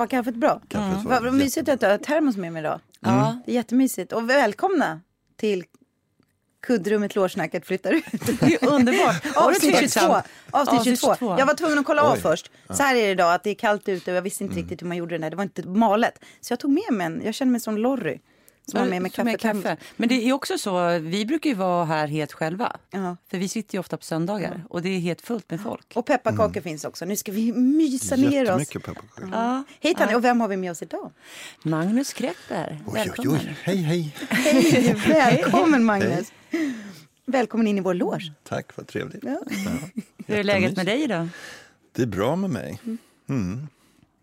Mm, var kaffet bra? Kaffet var Vad vad mysigt att du har termos med mig idag. Ja. Det är jättemysigt. Och välkomna till kuddrummet Lårsnacket flyttar ut. Det är underbart. Avsnitt 22. trivsamt? Avsnitt Avsnitt 22. 22. Jag var tvungen att kolla av Oj. först. Så här är det idag, att det är kallt ute och jag visste inte riktigt hur man gjorde det där. Det var inte malet. Så jag tog med mig en, jag känner mig som Lorry. Som har med mig kaffet hem. Men det är också så, vi brukar ju vara här helt själva. Ja. För vi sitter ju ofta på söndagar och det är helt fullt med folk. Och pepparkakor finns också. Nu ska vi mysa ner oss. Jättemycket pepparkakor. Ja. Hej Tanja, och vem har vi med oss idag? Magnus Krepper, Oj, oj, välkommen. oj. Hej, hej. Hej, välkommen Magnus. Välkommen in i vår loge. Tack, vad trevligt. Ja. Hur är läget med dig idag? Det är bra med mig. Mm.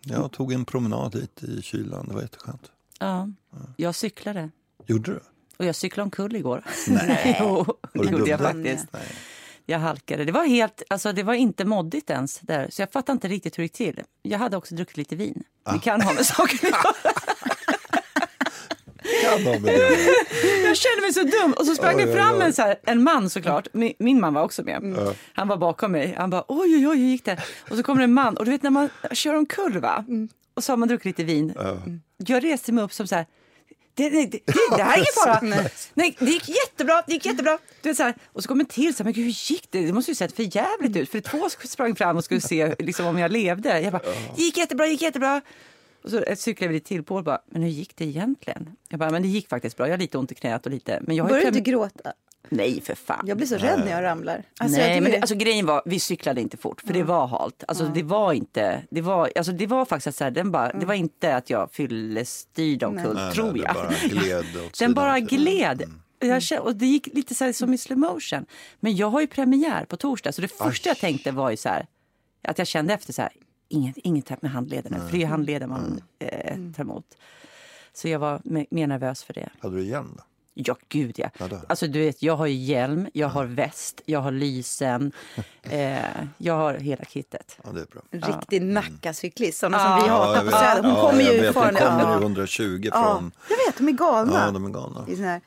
Jag tog en promenad hit i kylan. Det var jätteskönt. Ja, jag cyklade. Gjorde du? Och jag cyklade omkull igår. Nej. jo, det gjorde jag faktiskt. Nej. Jag halkade. Det var, helt, alltså det var inte moddigt ens där, så jag fattar inte riktigt hur det gick till. Jag hade också druckit lite vin. Ah. Det kan ha med saker att göra. Jag kände mig så dum. Och så sprang Oj, det fram oj. en, så här, en man såklart. Min, min man var också med. Han var bakom mig. Han bara oj, oj, oj, hur gick det? Och så kommer en man. Och du vet när man kör omkull va? Och så har man druckit lite vin. Jag reste mig upp som så här. Det, det, det, det här är ingen fara. Nej. Nej, det gick jättebra. Det gick jättebra. Du vet, så här, och så kommer en till så här, men gud, hur gick det? Det måste ju sett för jävligt ut. För två sprang fram och skulle se liksom, om jag levde. Jag bara, det gick jättebra, det gick jättebra. Och så cyklade vi lite till. Paul bara, men hur gick det egentligen? Jag bara, men det gick faktiskt bra. Jag har lite ont i knät och lite. Men jag har ju Börjar du inte gråta? Nej, för fan. Jag blir så rädd när jag ramlar. Alltså, jag Nej, tycker men det, alltså, grejen var, vi cyklade inte fort för det var halt. Alltså, det var inte, det var, alltså, det var faktiskt så här, den bara, det var inte att jag fyllestyrde omkull, tror nej, jag. Det bara gled åt Den bara gled. Jag kände, och det gick lite så här som i slow motion. Men jag har ju premiär på torsdag så det första jag tänkte var ju så här, att jag kände efter så här, inget, inget med handlederna, för det är ju handleden man eh, tar emot. Så jag var me- mer nervös för det. Hade du igen då? Ja, gud ja. Alltså du vet, jag har ju hjälm, jag har väst, jag har lysen, eh, jag har hela kittet. Ja, det är bra. Riktig Nackacyklist, sådana Ja. som vi har Ja, på jag vet. Söder. Hon Ja, kommer jag ju vet, från... De kommer i 120 Ja, från... jag vet, de är galna. Ja, de är galna. I sån här.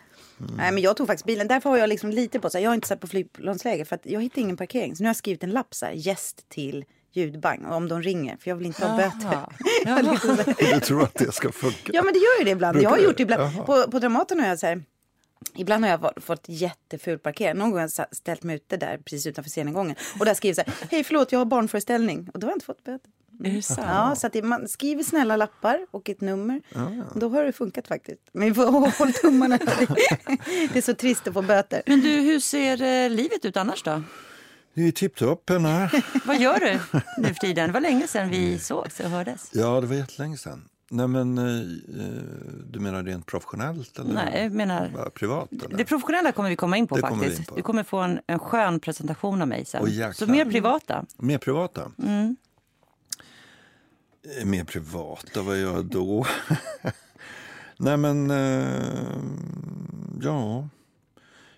Nej, men jag tog faktiskt bilen. Därför har jag liksom lite på så här, Jag har inte satt på flygplansläge för att jag hittar ingen parkering. Så nu har jag skrivit en lapp så här, gäst till ljudbang om de ringer. För jag vill inte ha böter. Aha. Jaha. Du tror att det ska funka? Ja men det gör ju det ibland. Jag har Brukar gjort det det? ibland. Jaha. På, på Dramaten har jag så här. Ibland har jag fått jätteful parkering. Någon gång har jag ställt mig ute där precis utanför scenengången. Och där skriver så här. Hej förlåt jag har barnföreställning. Och då har jag inte fått böter. Ja, så att det, man skriver snälla lappar och ett nummer. Då har det funkat faktiskt. Men vi får hålla tummarna. det är så trist att få böter. Men du, hur ser eh, livet ut annars då? Det är tipptopp här. Vad gör du nu för tiden? Det var länge sedan vi sågs och hördes. Ja, det var jättelänge sedan. Nej, men eh, eh, du menar rent professionellt eller Nej, jag menar- privat? Eller? Det professionella kommer vi komma in på Det kommer faktiskt. in på. Du kommer få en, en skön presentation av mig sen. Jäklar. Så mer privata. Mer privata? Mm. Eh, Mer privata, vad gör jag då? Nej, men ja.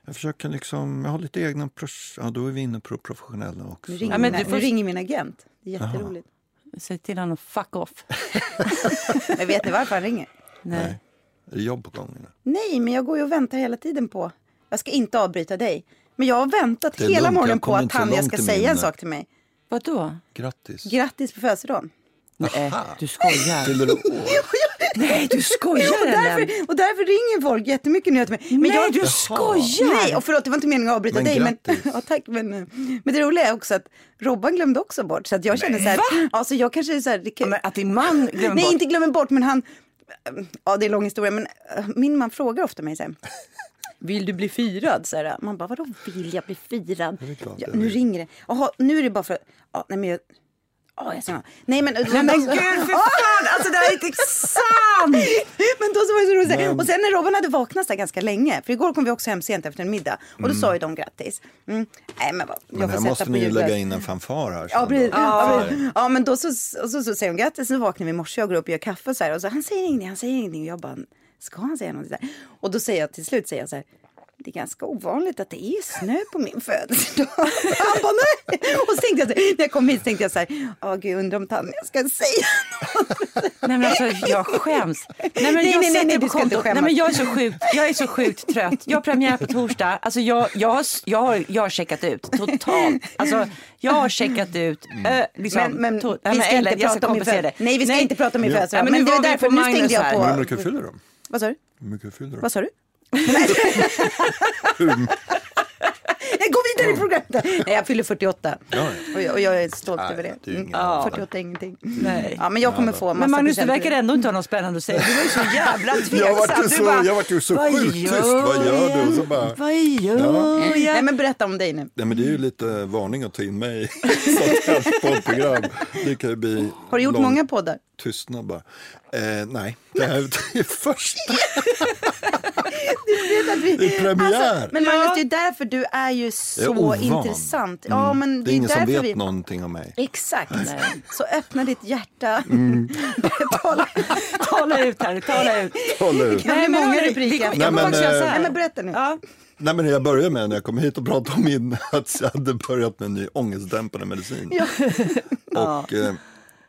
Jag försöker liksom, jag har lite egna, pros- ja då är vi inne på professionella också. Nu ringer, Ja, men du får- nu ringer min agent. Det är jätteroligt. Säg till honom fuck off. Men vet ni varför han ringer? Nej. Är det jobb på gång? eller? Nej, men jag går ju och väntar hela tiden på... Jag ska inte avbryta dig. Men jag har väntat hela lugnt, morgonen på att Tanja ska säga en sak till mig. Vadå? Grattis. Grattis på födelsedagen. Nej, du skojar. Fyller du år? Nej, du Jo, skojar och, därför, och därför ringer folk jättemycket nu till mig. Men Nej, jag, du skojar! Nej, och förlåt, det var inte meningen att avbryta Men dig. Men, ja, tack, men, men det roliga är också att Robban glömde också bort. Så att jag känner så här, alltså jag kanske är så här, det kan, Men att din man glömmer Nej, bort. inte glömmer bort, men han... Ja, det är en lång historia, men eh, min man frågar ofta mig så här. Vill du bli firad? Så här, man bara, vadå vill jag bli firad? Ja, nu ringer det. Jaha, nu är det bara för... Ja, nej, men jag... Jag säger, nej men... Nej men gud för fan, alltså det här är inte sant! Men då så var det så roligt. Men- Och sen när Robin hade vaknat så ganska länge, för igår kom vi också hem sent efter en middag, och då sa ju de grattis. Mm. Nej men vad, jag Men här måste ni ju lägga in en fanfar här. Ja, precis. Ja, ja, men då så, och så, så säger hon grattis, så vaknar vi i morse och går upp och gör kaffe och så här. Och så han säger ingenting, han säger ingenting. Och jag bara, ska han säga någonting? Så här. Och då säger jag till slut, säger jag så här, det är ganska ovanligt att det är snö på min födelsedag. Han bara nej. Och så tänkte jag, så här, när jag kom hit så tänkte jag så här, åh gud undrar om Tanja ska säga Nej men alltså jag skäms. Nej men Nej, jag nej, nej, nej, på du ska inte kontot. Nej skämmas. men jag är så sjukt, jag är så sjukt trött. Jag har premiär på torsdag. Alltså jag, jag, har, jag, har, jag har checkat ut totalt. Alltså jag har checkat ut. Äh, liksom, Men, men to- vi Nej, ska Ellen, inte prata om min födelsedag. det. Nej vi ska inte prata om min födelsedag. Nej, men Men det var därför, nu stängde Magnus jag på. Hur mycket fyller de? Vad sa du? Hur mycket fyller de? Vad sa du? Jag går vidare i programmet. Nej, jag fyller 48. Ja. Och jag, och jag är stolt Nej, över det. det är ju ingen Mm. ålder. 48 är ingenting. Nej. Ja, men jag kommer få massa Men Magnus, du verkar ändå inte ha något spännande att säga. Du var ju så jävla tveksam. Jag vart ju Du så, bara, jag vart ju så "Vad sjukt tyst. Vad gör du? Och så bara, Vad gör jag? Nej, men berätta om dig nu. Nej, men det är ju lite varning att ta in mig i ett sånt här poddprogram. Det kan ju bli Har du gjort lång många poddar? Tystnad bara. Eh, nej, det här det är första. Det är premiär. Alltså, men Magnus, det är därför du är ju är så ovan. intressant. Mm. Ja, men det är ingen som vet vi... någonting om mig. Exakt. Så öppna ditt hjärta. Mm. Tala. Tala ut här, tala ut. Håll ut. Det blir många rubriker. Nej, Jag men, kommer också göra så eh, här. Nej, men berätta nu. Ja. Nej, men jag började med när jag kom hit och pratade om min, att jag hade börjat med en ny ångestdämpande medicin. Ja. Och eh,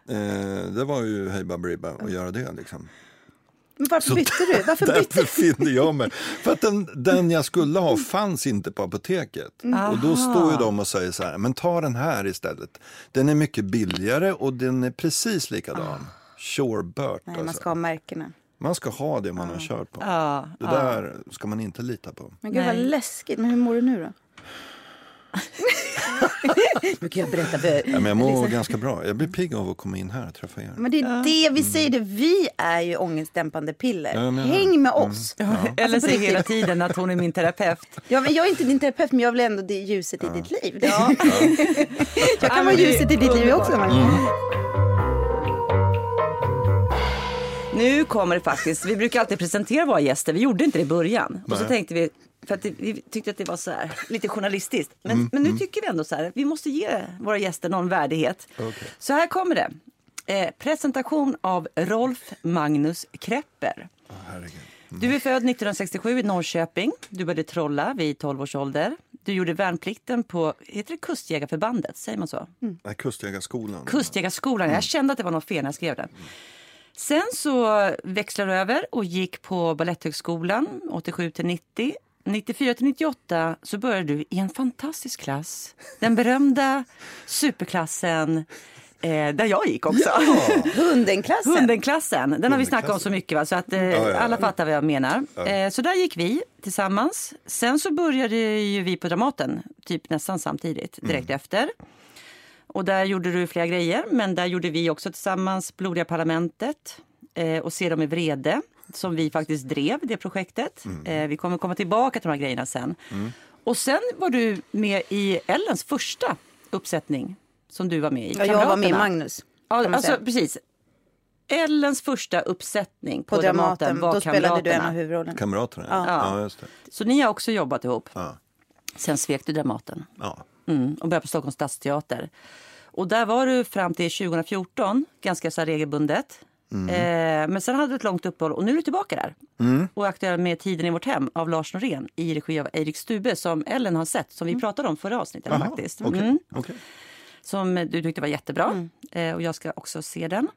eh, det var ju hej baberiba att göra det liksom. Men varför bytte du? Varför bytte Därför finner jag mig. För att den, den jag skulle ha fanns inte på apoteket. Och då står ju de och säger så här, men ta den här istället. Den är mycket billigare och den är precis likadan. Shorebird. Nej, man alltså. ska ha märkena. man ska ha det man har kört på. Ja, Det där ska man inte lita på. Men gud vad Nej. läskigt. Men hur mår du nu då? nu kan jag berätta för Ja, men jag mår ganska bra. Jag blir pigg av att komma in här och träffa er. Men det är det vi säger, det. vi är ju ångestdämpande piller. Ja. Häng med oss. Eller Alltså, på säger riktigt. hela tiden att hon är min terapeut. Ja, men jag är inte din terapeut men jag vill ändå det ljuset i ditt liv. Ja. jag kan vara ljuset i ditt liv också. Magnus. Nu kommer det faktiskt, vi brukar alltid presentera våra gäster, vi gjorde inte det i början. Och så Nej. tänkte vi, för att det, vi tyckte att det var så här, lite journalistiskt. Men, Mm, men nu tycker vi ändå så här, vi måste ge våra gäster någon värdighet. Okej. Så här kommer det. Eh, presentation av Rolf Magnus Krepper. Herregud. Du är född 1967 i Norrköping. Du började trolla vid 12 års ålder. Du gjorde värnplikten på heter det Kustjägarförbandet, säger man så? Nej, Kustjägarskolan. Kustjägarskolan. Jag kände att det var något fel när jag skrev den. Sen så växlade du över och gick på Baletthögskolan 87 till 90. 94 till 98 så började du i en fantastisk klass. Den berömda superklassen eh, där jag gick också. Hundenklassen. Hundenklassen. Den har vi snackat om så mycket va? så att eh, ja, ja. alla fattar vad jag menar. Eh, så där gick vi tillsammans. Sen så började ju vi på Dramaten typ nästan samtidigt direkt efter. Och där gjorde du flera grejer, men där gjorde vi också tillsammans Blodiga parlamentet eh, och Se dem i vrede som vi faktiskt drev det projektet. Eh, vi kommer komma tillbaka till de här grejerna sen. Och sen var du med i Ellens första uppsättning som du var med i. Ja, jag var med i Kamraterna. Magnus. Ja, alltså, precis. Ellens första uppsättning på, På Dramaten. var Då spelade du en Kamraterna. av huvudrollerna. Kamraterna, Ja. ja. just det. Så ni har också jobbat ihop. Ja. Sen svek du Dramaten Ja. mm, och började på Stockholms stadsteater. Och där var du fram till 2014, ganska så här regelbundet. Eh, men sen hade du ett långt uppehåll och nu är du tillbaka där. Och är aktuell med Tiden i vårt hem av Lars Norén i regi av Erik Stube som Ellen har sett, som vi pratade om förra avsnittet Jaha, faktiskt. okej, Mm okej. som du tyckte var jättebra. Eh, och jag ska också se den.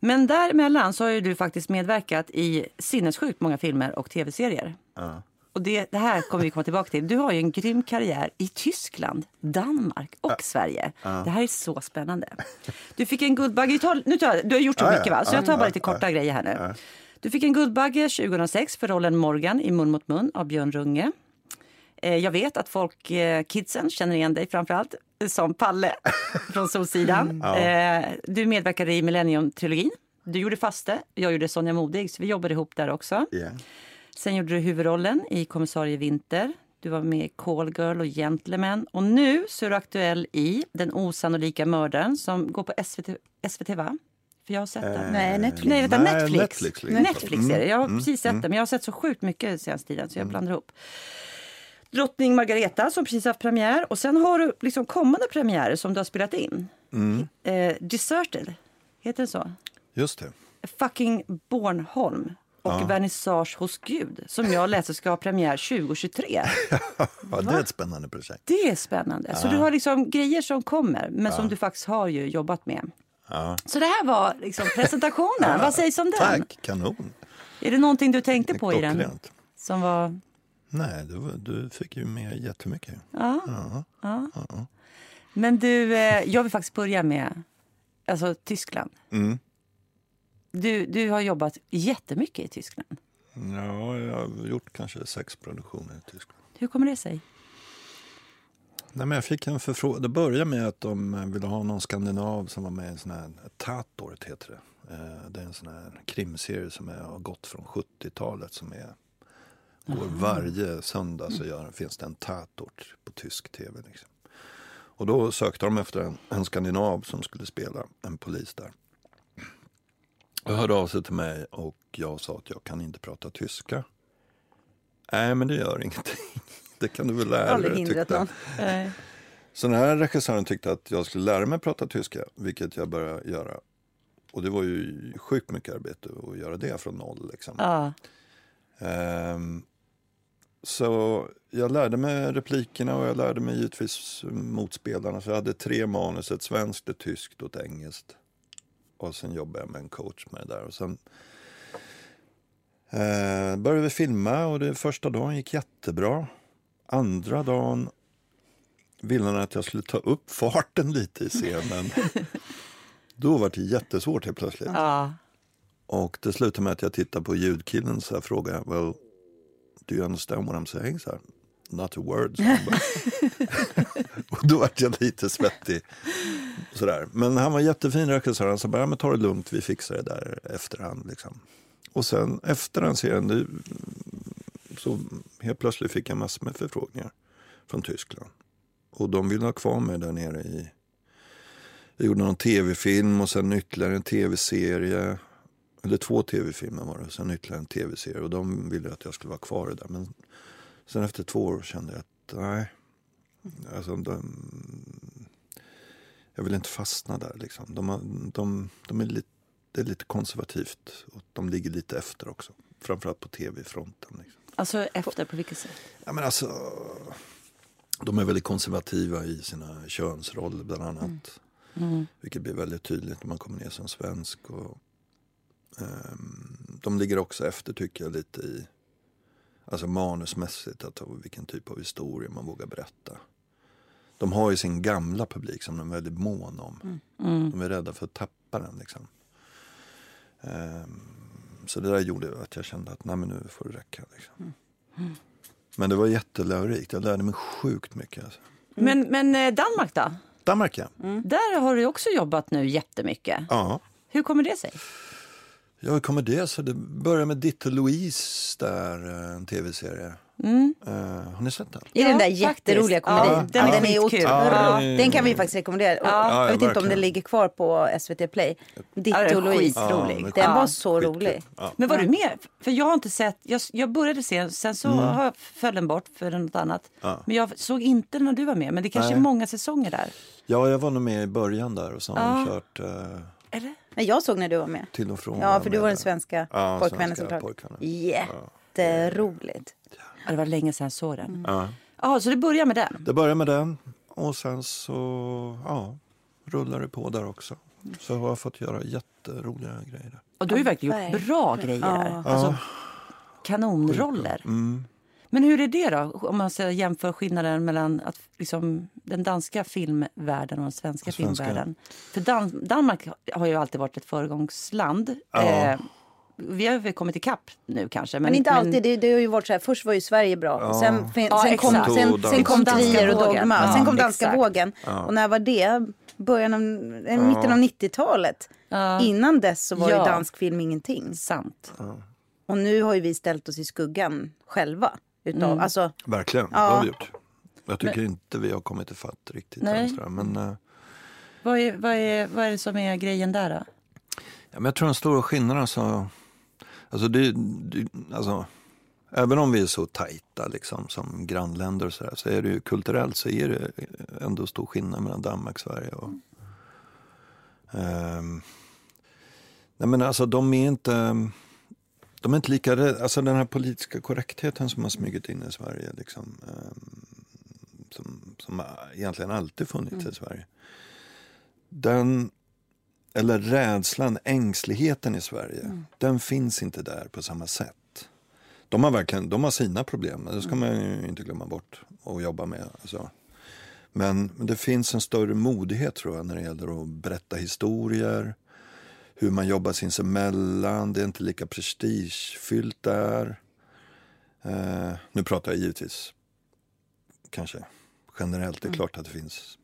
Men däremellan så har ju du faktiskt medverkat i sinnessjukt många filmer och tv-serier. Ja. Och det, det här kommer vi komma tillbaka till. Du har ju en grym karriär i Tyskland, Danmark och Sverige. Det här är så spännande. Du fick en Guldbagge, tar, nu tar du har gjort så Ja, ja. mycket va? Så Ja, jag tar bara ja, lite korta ja. grejer här nu. Du fick en Guldbagge 2006 för rollen Morgan i Mun mot mun av Björn Runge. Eh, Jag vet att folk, eh, kidsen, känner igen dig framförallt som Palle från Solsidan. Eh, Du medverkade i Millennium-trilogin. Du gjorde Faste, jag gjorde Sonja Modig, så vi jobbade ihop där också. Ja. Sen gjorde du huvudrollen i Kommissarie Vinter. Du var med i Call Girl och Gentleman. Och nu så är du aktuell i Den osannolika mördaren som går på SVT, SVT va? För jag har sett den. Nej, Netflix. Nej, vänta, Nej, Netflix. Netflix ligger Netflix, är det. Jag har Mm, precis sett den, men jag har sett så sjukt mycket senaste tiden så jag blandar ihop. Drottning Margareta som precis haft premiär och sen har du liksom kommande premiärer som du har spelat in. Mm. Eh, Deserted, heter det så? Just det. Fucking Bornholm. Och vernissage hos Gud som jag läser ska ha premiär 2023. Ja, det är ett spännande projekt. Det är spännande. Så du har liksom grejer som kommer, men som du faktiskt har ju jobbat med. Ja. Så det här var liksom presentationen. Vad sägs om den? Tack, kanon. Är det någonting du tänkte på i den? Som var... Nej, du, du fick ju med jättemycket. Ja. Ja. ja. Men du, eh, jag vill faktiskt börja med alltså, Tyskland. Mm. Du, du har jobbat jättemycket i Tyskland. ja, jag har gjort kanske sex produktioner i Tyskland. Hur kommer det sig? Nej, men jag fick en förfrågan. Det började med att de ville ha någon skandinav som var med i en sån här Tatort heter det. Eh, Det är en sån här krimserie som är, har gått från 70-talet som är går varje söndag så gör, finns det en Tatort på tysk tv. Liksom. Och då sökte de efter en, en skandinav som skulle spela en polis där. Och hörde av sig till mig och jag sa att jag kan inte prata tyska. Nej, men det gör ingenting. Det kan du väl lära dig. tyckte någon. Eh, så den här regissören tyckte att jag skulle lära mig prata tyska, vilket jag började göra. Och det var ju sjukt mycket arbete att göra det från noll. Liksom. ja. Ehm, så jag lärde mig replikerna och jag lärde mig givetvis motspelarna. Så jag hade tre manus, ett svenskt, ett tyskt och ett engelskt. Och sen jobbade jag med en coach med det där. Och sen eh, började vi filma och det första dagen gick jättebra. Andra dagen ville han att jag skulle ta upp farten lite i scenen. Då var det jättesvårt helt plötsligt. ja. Och det slutade med att jag tittade på ljudkillen och frågade well, do you understand what I'm saying? Så här, Not a word. sa han bara. och då var jag lite svettig. Sådär. Men han var jättefin regissör. Han sa bara, ja, men ta det lugnt, vi fixar det där efterhand. Liksom. Och sen efter den serien, det, så helt plötsligt fick jag massor med förfrågningar från Tyskland. Och de ville ha kvar mig där nere i... Jag gjorde någon tv-film och sen ytterligare en tv-serie. Eller två tv-filmer var det, sen ytterligare en tv-serie. Och de ville att jag skulle vara kvar där. Men sen efter två år kände jag att nej. Alltså, de, jag vill inte fastna där. Liksom. De, de, de är lite, det är lite konservativt och de ligger lite efter också. Framförallt på tv-fronten. Liksom. Alltså efter, på vilket sätt? Ja, men alltså, de är väldigt konservativa i sina könsroller bland annat. Mm. Vilket blir väldigt tydligt när man kommer ner som svensk. Och, ehm, de ligger också efter tycker jag lite i alltså manusmässigt. Att, vilken typ av historia man vågar berätta. De har ju sin gamla publik som de är väldigt mån om. Mm. De är rädda för att tappa den. Liksom. Ehm, så det där gjorde att jag kände att nej, men nu får det räcka. Liksom. Men det var jättelärorikt. Jag lärde mig sjukt mycket. Alltså. Men, men eh, Danmark då? Danmark ja. Där har du också jobbat nu jättemycket. ja. Hur kommer det sig? Ja, hur kommer det sig? Det började med Ditte Louise där, eh, en tv-serie. Eh, har ni sett den? I den där Ja, jätteroliga komedin. Ja, den är den är otrolig. Ja. Den kan vi faktiskt rekommendera. Ja, jag vet inte om verkligen. den ligger kvar på SVT Play. Ja, Ditte det är och Louise. Ja, Den Ja. var så rolig. Ja. Men var du med? För jag har inte sett, jag, jag började se, sen så har jag föll den bort för något annat. Ja. Men jag såg inte när du var med, men det kanske Nej. är många säsonger där. ja, jag var nog med i början där och så har de Ja. kört eh, Eller? Men jag såg när du var med. till och från. Ja, för du var den svenska Ja, pojkvännen såklart. pojkvännen. Jätteroligt. Ja, det var länge sedan jag såg den. Mm. Ja. Ja, så det börjar med den. Det började med den och sen så ja, rullar det på där också. Så har jag fått göra jätteroliga grejer. där. Och du har ju verkligen gjort bra grejer där. Ja. Alltså, kanonroller. Mm. Men hur är det då, om man ska jämföra skillnaden mellan att, liksom, den danska filmvärlden och den svenska, Svenska. filmvärlden? För Dan- Danmark har ju alltid varit ett föregångsland. Ja. Eh, vi har väl kommit ikapp nu kanske. Men, inte alltid. Det, det har ju varit så här. Först var ju Sverige bra. Ja. Sen, fin, Ja, sen, kom, sen, Och sen kom danska Trier och. Dogma. Ja, sen kom danska exakt. vågen. Och när var det? Början av, eh, mitten av 90-talet. Ja. Innan dess så var Ja. ju dansk film ingenting. Sant. Och nu har ju vi ställt oss i skuggan själva. Utav, Mm. alltså, Verkligen, Ja. det har vi gjort. Jag tycker inte vi har kommit ifatt riktigt. Nej. sådär. Men, eh, Vad är, vad, är, vad är det som är grejen där då? Ja, men jag tror den stora skillnaden alltså, alltså, det, det, alltså Även om vi är så tajta liksom, som grannländer och så, där, så är det ju kulturellt så är det ändå stor skillnad mellan Danmark och Sverige. Och, ehm, nej men alltså de är inte, De är inte lika rädda. Alltså den här politiska korrektheten som har smugit in i Sverige. Liksom, ehm, som, som egentligen alltid funnits i Sverige. Den, eller rädslan, ängsligheten i Sverige. Den finns inte där på samma sätt. De har verkligen de har sina problem, det ska man ju inte glömma bort och jobba med. Alltså. Men, men det finns en större modighet tror jag när det gäller att berätta historier. Hur man jobbar sinsemellan, det är inte lika prestigefyllt där. Eh, nu pratar jag givetvis kanske generellt. Det är klart att det finns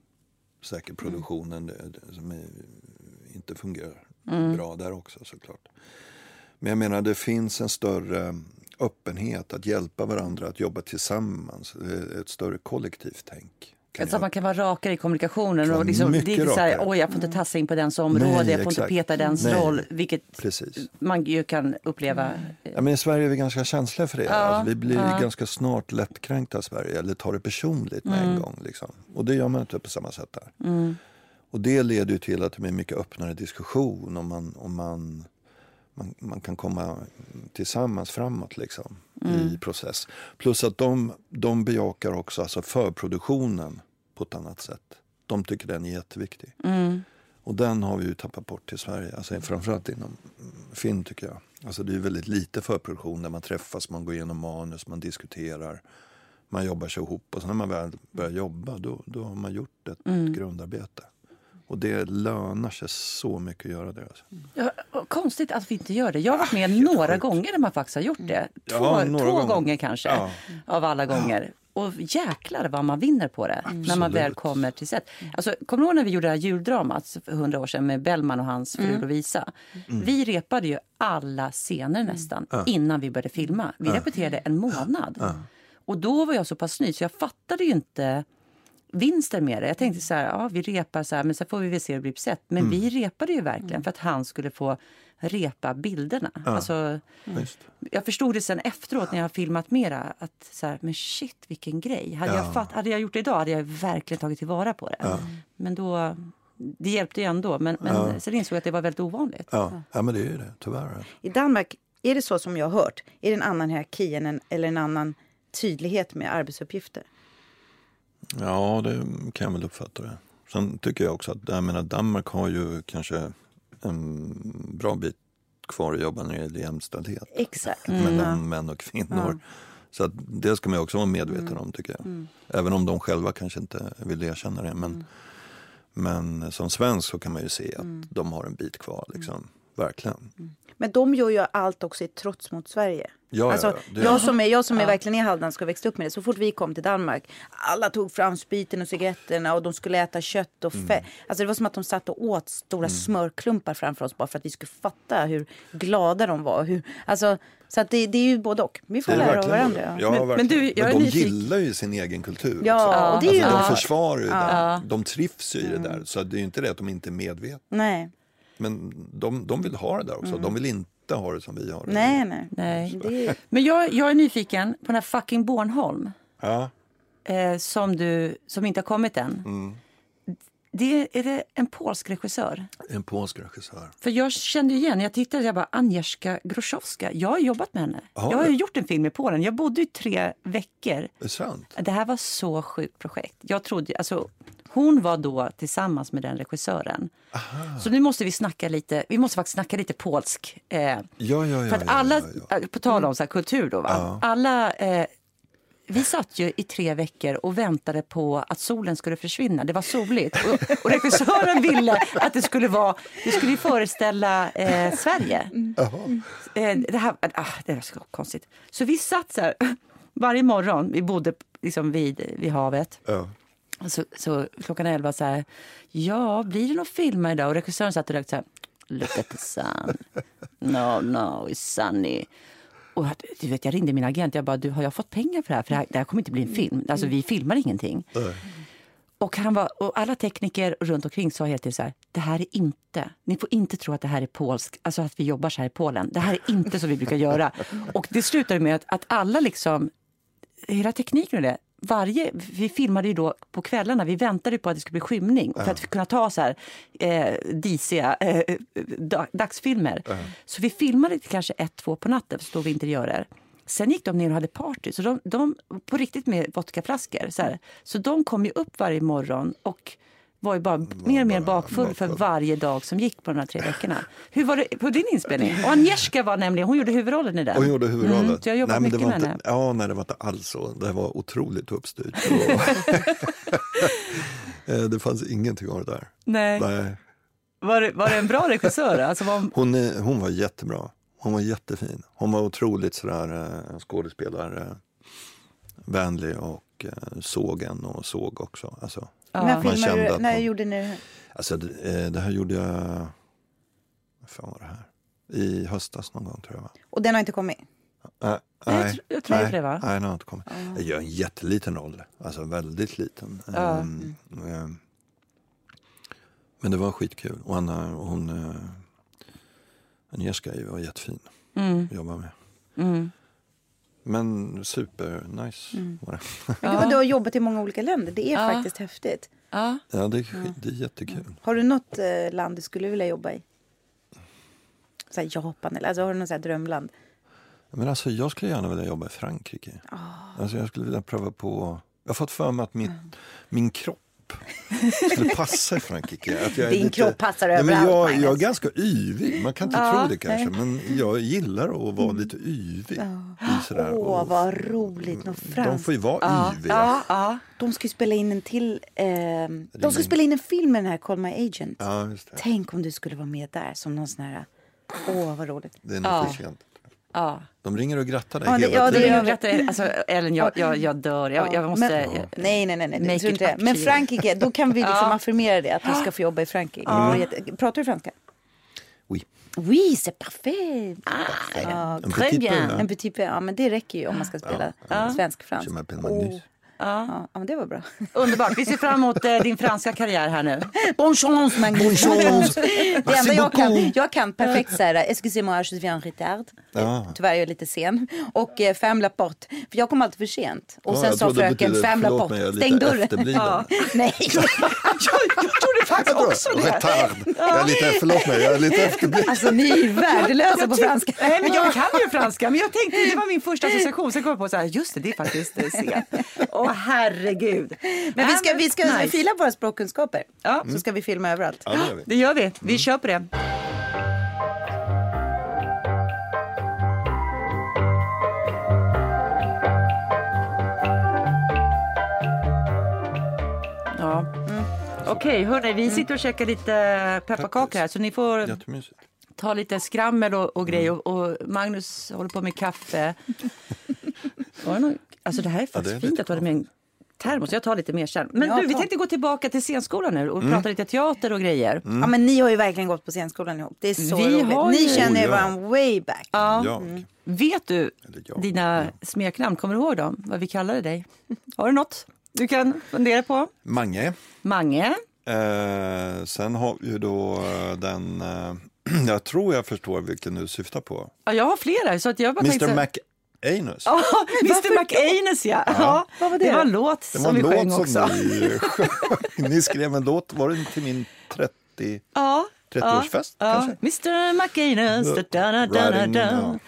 säkert produktionen det, det, som är, inte fungerar bra där också såklart. Men jag menar det finns en större öppenhet att hjälpa varandra att jobba tillsammans. Är ett större kollektivt tänk. kan Alltså att man kan vara rakare i kommunikationen. Och liksom, det är inte så här, oj jag får inte tassa in på dens område, Nej, jag får inte peta dens Nej. roll. Vilket Precis. man ju kan uppleva. Ja, men I Sverige är vi ganska känsliga för det. Ja, alltså, vi blir ja. ganska snart lättkränkta i Sverige eller tar det personligt med en gång. Liksom. Och det gör man inte på samma sätt där. Och det leder ju till att det blir mycket öppnare diskussion om man, om man, man, man kan komma tillsammans framåt liksom, i process. Plus att de, de bejakar också alltså förproduktionen på ett annat sätt. De tycker den är jätteviktig. Och den har vi ju tappat bort till Sverige, alltså framförallt inom mm, film tycker jag. Alltså det är väldigt lite förproduktion där man träffas, man går igenom manus, man diskuterar, man jobbar sig ihop och sen när man väl börjar jobba då, då har man gjort ett grundarbete. Och det lönar sig så mycket att göra det. Alltså. Ja, konstigt att vi inte gör det. Jag har varit med några sjukt. gånger när man faktiskt har gjort det. Två, Ja, två gånger. gånger. kanske, Ja. av alla gånger. Och jäklar vad man vinner på det när man väl Absolut. kommer till set. Alltså, kommer du ihåg när vi gjorde det här juldramat för hundra år sedan med Bellman och hans fru Lovisa? Vi repade ju alla scener nästan innan vi började filma. Vi repeterade en månad. Och då var jag så pass ny så jag fattade ju inte vinsten med det. Jag tänkte så här, ja vi repar så här, men sen får vi väl se hur det blir på set. Men vi repade ju verkligen för att han skulle få repa bilderna. Alltså, Visst. jag förstod det sen efteråt när jag har filmat mera att så här, men shit vilken grej. Hade, jag fatt, hade jag gjort det idag hade jag verkligen tagit tillvara på det. Men då, det hjälpte ju ändå. Men, men sen insåg jag att det var väldigt ovanligt. Ja. ja, men det är ju det, tyvärr. I Danmark, är det så som jag har hört? Är det en annan hierarki en, eller en annan tydlighet med arbetsuppgifter? Ja, det kan jag väl uppfatta det. Sen tycker jag också att jag menar, Danmark har ju kanske en bra bit kvar att jobba när det gäller jämställdhet Exakt. mellan män och kvinnor. Så att det ska man ju också vara medveten om tycker jag. Även om de själva kanske inte vill erkänna det. Men, men som svensk så kan man ju se att de har en bit kvar. Liksom. Verkligen. Men de gör ju allt också i trots mot Sverige. Ja, alltså, ja, det- jag som är, jag som är verkligen är halländsk och växte upp med det. Så fort vi kom till Danmark, alla tog fram spriten och cigaretterna och de skulle äta kött och fett. Mm. Alltså det var som att de satt och åt stora smörklumpar framför oss bara för att vi skulle fatta hur glada de var. Hur, alltså, så att det, det är ju både och. Vi får Det är lära av verkligen varandra. Ja. Ja, Men- men du, jag är de nyfiken. gillar ju sin egen kultur. Ja, och det är ju- alltså, de Ja. försvarar ju det. De trivs ju i det där. Så det är ju inte det att de inte är medvetna. Nej, Men de, de vill ha det där också. De vill inte ha det som vi har det. nej, nej. Nej. Det Men jag, jag är nyfiken på den här fucking Bornholm. Ja. eh, som, du, som inte har kommit än. Mm. Det, är det en polsk regissör? En polsk regissör. För jag kände igen, jag tittade, jag bara Agnieszka Groszowska. Jag har jobbat med henne. Har jag har gjort en film i Polen. Jag bodde i tre veckor. Är det sant? Det här var så sjukt projekt. Jag trodde, alltså, hon var då tillsammans med den regissören. Så nu måste vi snacka lite, vi måste faktiskt snacka lite polsk. Eh, Ja, ja, ja. för att alla, eh, på tal om så här, kultur då, va? alla eh, vi satt ju i tre veckor och väntade på att solen skulle försvinna. Det var soligt. Och, och regissören ville att det skulle vara, det skulle ju föreställa eh, Sverige. Eh, det, här, ah, det var så konstigt. Så vi satt så här varje morgon, vi bodde liksom vid, vid havet. Ja. Så, så klockan elva så här, ja, blir det någon film idag? Och regissören satt och rökte så här, look at the sun. No, no, it's sunny. Och du vet, jag ringde min agent, jag bara, du, har jag fått pengar för det här? För det här, det här kommer inte bli en film. Alltså vi filmar ingenting. Och, han var, och alla tekniker runt omkring sa helt enkelt så här, det här är inte, ni får inte tro att det här är polsk, alltså att vi jobbar så här i Polen. Det här är inte så vi brukar göra. Och det slutade med att, att alla liksom, hela tekniken och det varje, vi filmade ju då på kvällarna, vi väntade på att det skulle bli skymning för att kunna ta så här eh, disiga eh, da- dagsfilmer. Så vi filmade till kanske ett, två på natten, för så stod vi interiörer. Sen gick de ner och hade party, så de, de på riktigt med vodkaflaskor. Så, här. så de kom ju upp varje morgon och var ju bara mer och mer bakfull för varje dag som gick på de här tre veckorna. Hur var det på din inspelning? Och Agnieszka var nämligen, hon gjorde huvudrollen i den. Och gjorde huvudrollen. Mm, jag det mycket med henne. Ja, nej, det var inte alls så. Det var otroligt uppstyrt. Eh, det fanns ingenting av det där. Nej. Nej. Var, det, var det en bra regissör? Alltså var, Hon, är- hon var jättebra. Hon var jättefin. Hon var otroligt sådär eh, skådespelarvänlig och eh, såg en och såg också. Alltså, När Man filmade kände du? att När man- gjorde ni det? alltså det, eh, det här gjorde jag... Vad fan var det här? I höstas någon gång tror jag. Va? Och den har inte kommit? Äh, Nej, jag tr- jag tror nej, det, va? Nej, den har inte kommit. Jag gör en jätteliten roll, alltså väldigt liten. Ja. Ehm, ehm, men det var skitkul. Och Anna, hon, uh, Agnieszka var jättefin mm, att jobba med. mm. Men super nice Mm. var det. Men gud, vad Du har jobbat i många olika länder. Det är Ja. faktiskt häftigt. Ja. Ja, det är, det är jättekul. Har du något eh, land du skulle vilja jobba i? Så Japan eller alltså, har du något drömland? Men alltså, jag skulle gärna vilja jobba i Frankrike. Ah. Alltså, jag skulle vilja pröva på... Jag har fått för mig att min, min kropp skulle passa i Frankrike. Att jag Din lite, kropp passar Nej, men överallt, jag, jag är ganska yvig. Man kan inte Ja, tro det kanske. nej. Men jag gillar att vara lite yvig. I sådär. Åh, Och vad roligt. Något de franskt. får ju vara Ja, yviga. ja, ja. De ska ju spela in en till... Eh, de ska spela in en film med den här Call My Agent. Ja, just det. Tänk om du skulle vara med där som någon sån här... Åh, vad roligt. Det är nog Ja. för sent. Ja. De ringer och grattar dig Ja, det- hela ja, det tiden. gör Jag berättar, alltså, Ellen, jag, jag, jag dör. Jag, jag måste... Men, nej, nej, nej. nej. Jag it inte det. to Men. Frankrike, då kan vi liksom Ja. affirmera det. Att du ska få jobba i Frankrike. Jätte- Pratar du franska? Oui. Oui, c'est parfait. Ah, Ja, En Très bien. en petit peu. Ja, men det räcker ju om man ska spela svensk-fransk. Magnus. Ja. Ja, men det var bra. Underbart. Vi ser fram emot eh, din franska karriär här nu. Bon chance, Magnus. Bon chance. Det enda jag kan, jag kan perfekt så här, excusez-moi, je en retard. Ja. Tyvärr är jag lite sen. Och eh, fem Laporte, för jag kom alltid för sent. Och Ja, sen jag sa fröken fem jag är stäng dörren. Ja. Nej, Jag, jag trodde faktiskt också det. Retard. Jag är lite, förlåt mig, jag är lite efterbliven. alltså ni är värdelösa på franska. Nej, men jag kan ju franska, men jag tänkte, det var min första association. Sen kom jag på så här, just det, det är faktiskt eh, C. Åh herregud. Men vi ska, vi ska Nice. fila våra språkkunskaper. Ja. Så ska vi filma överallt. Ja, det gör vi. Det gör vi. Vi kör på det. Okej, hörni, vi sitter och käkar lite pepparkakor här så ni får Jättemysigt. ta lite skrammel och, och grejer. Och, och Magnus håller på med kaffe. Var det någon, alltså det här är Ja, det är faktiskt lite fint att du hade med en termos. Jag tar lite mer sen. Men du, vi tänkte gå tillbaka till scenskolan nu och prata lite teater och grejer. Ja, men ni har ju verkligen gått på scenskolan ihop. Det är så Vi roligt. har Ni ju- känner Oh, ja. varandra way back. Ja. Jag. Vet du Eller jag. dina smeknamn? Kommer du ihåg dem? Vad vi kallade dig? Har du något du kan fundera på? Mange. Mange? Eh, sen har vi ju då eh, den, eh, jag tror jag förstår vilken du syftar på. Ja, jag har flera. Så att jag bara tänkte Mr McAnus. Ja, Mr McAnus ja. ja. Vad var det det var en låt som en vi sjöng låt också. som ni sjöng. Ni skrev en låt, var det till min 30, Ja. 30-årsfest Ja. kanske? Mr McAnus. Da, da, da, da, da.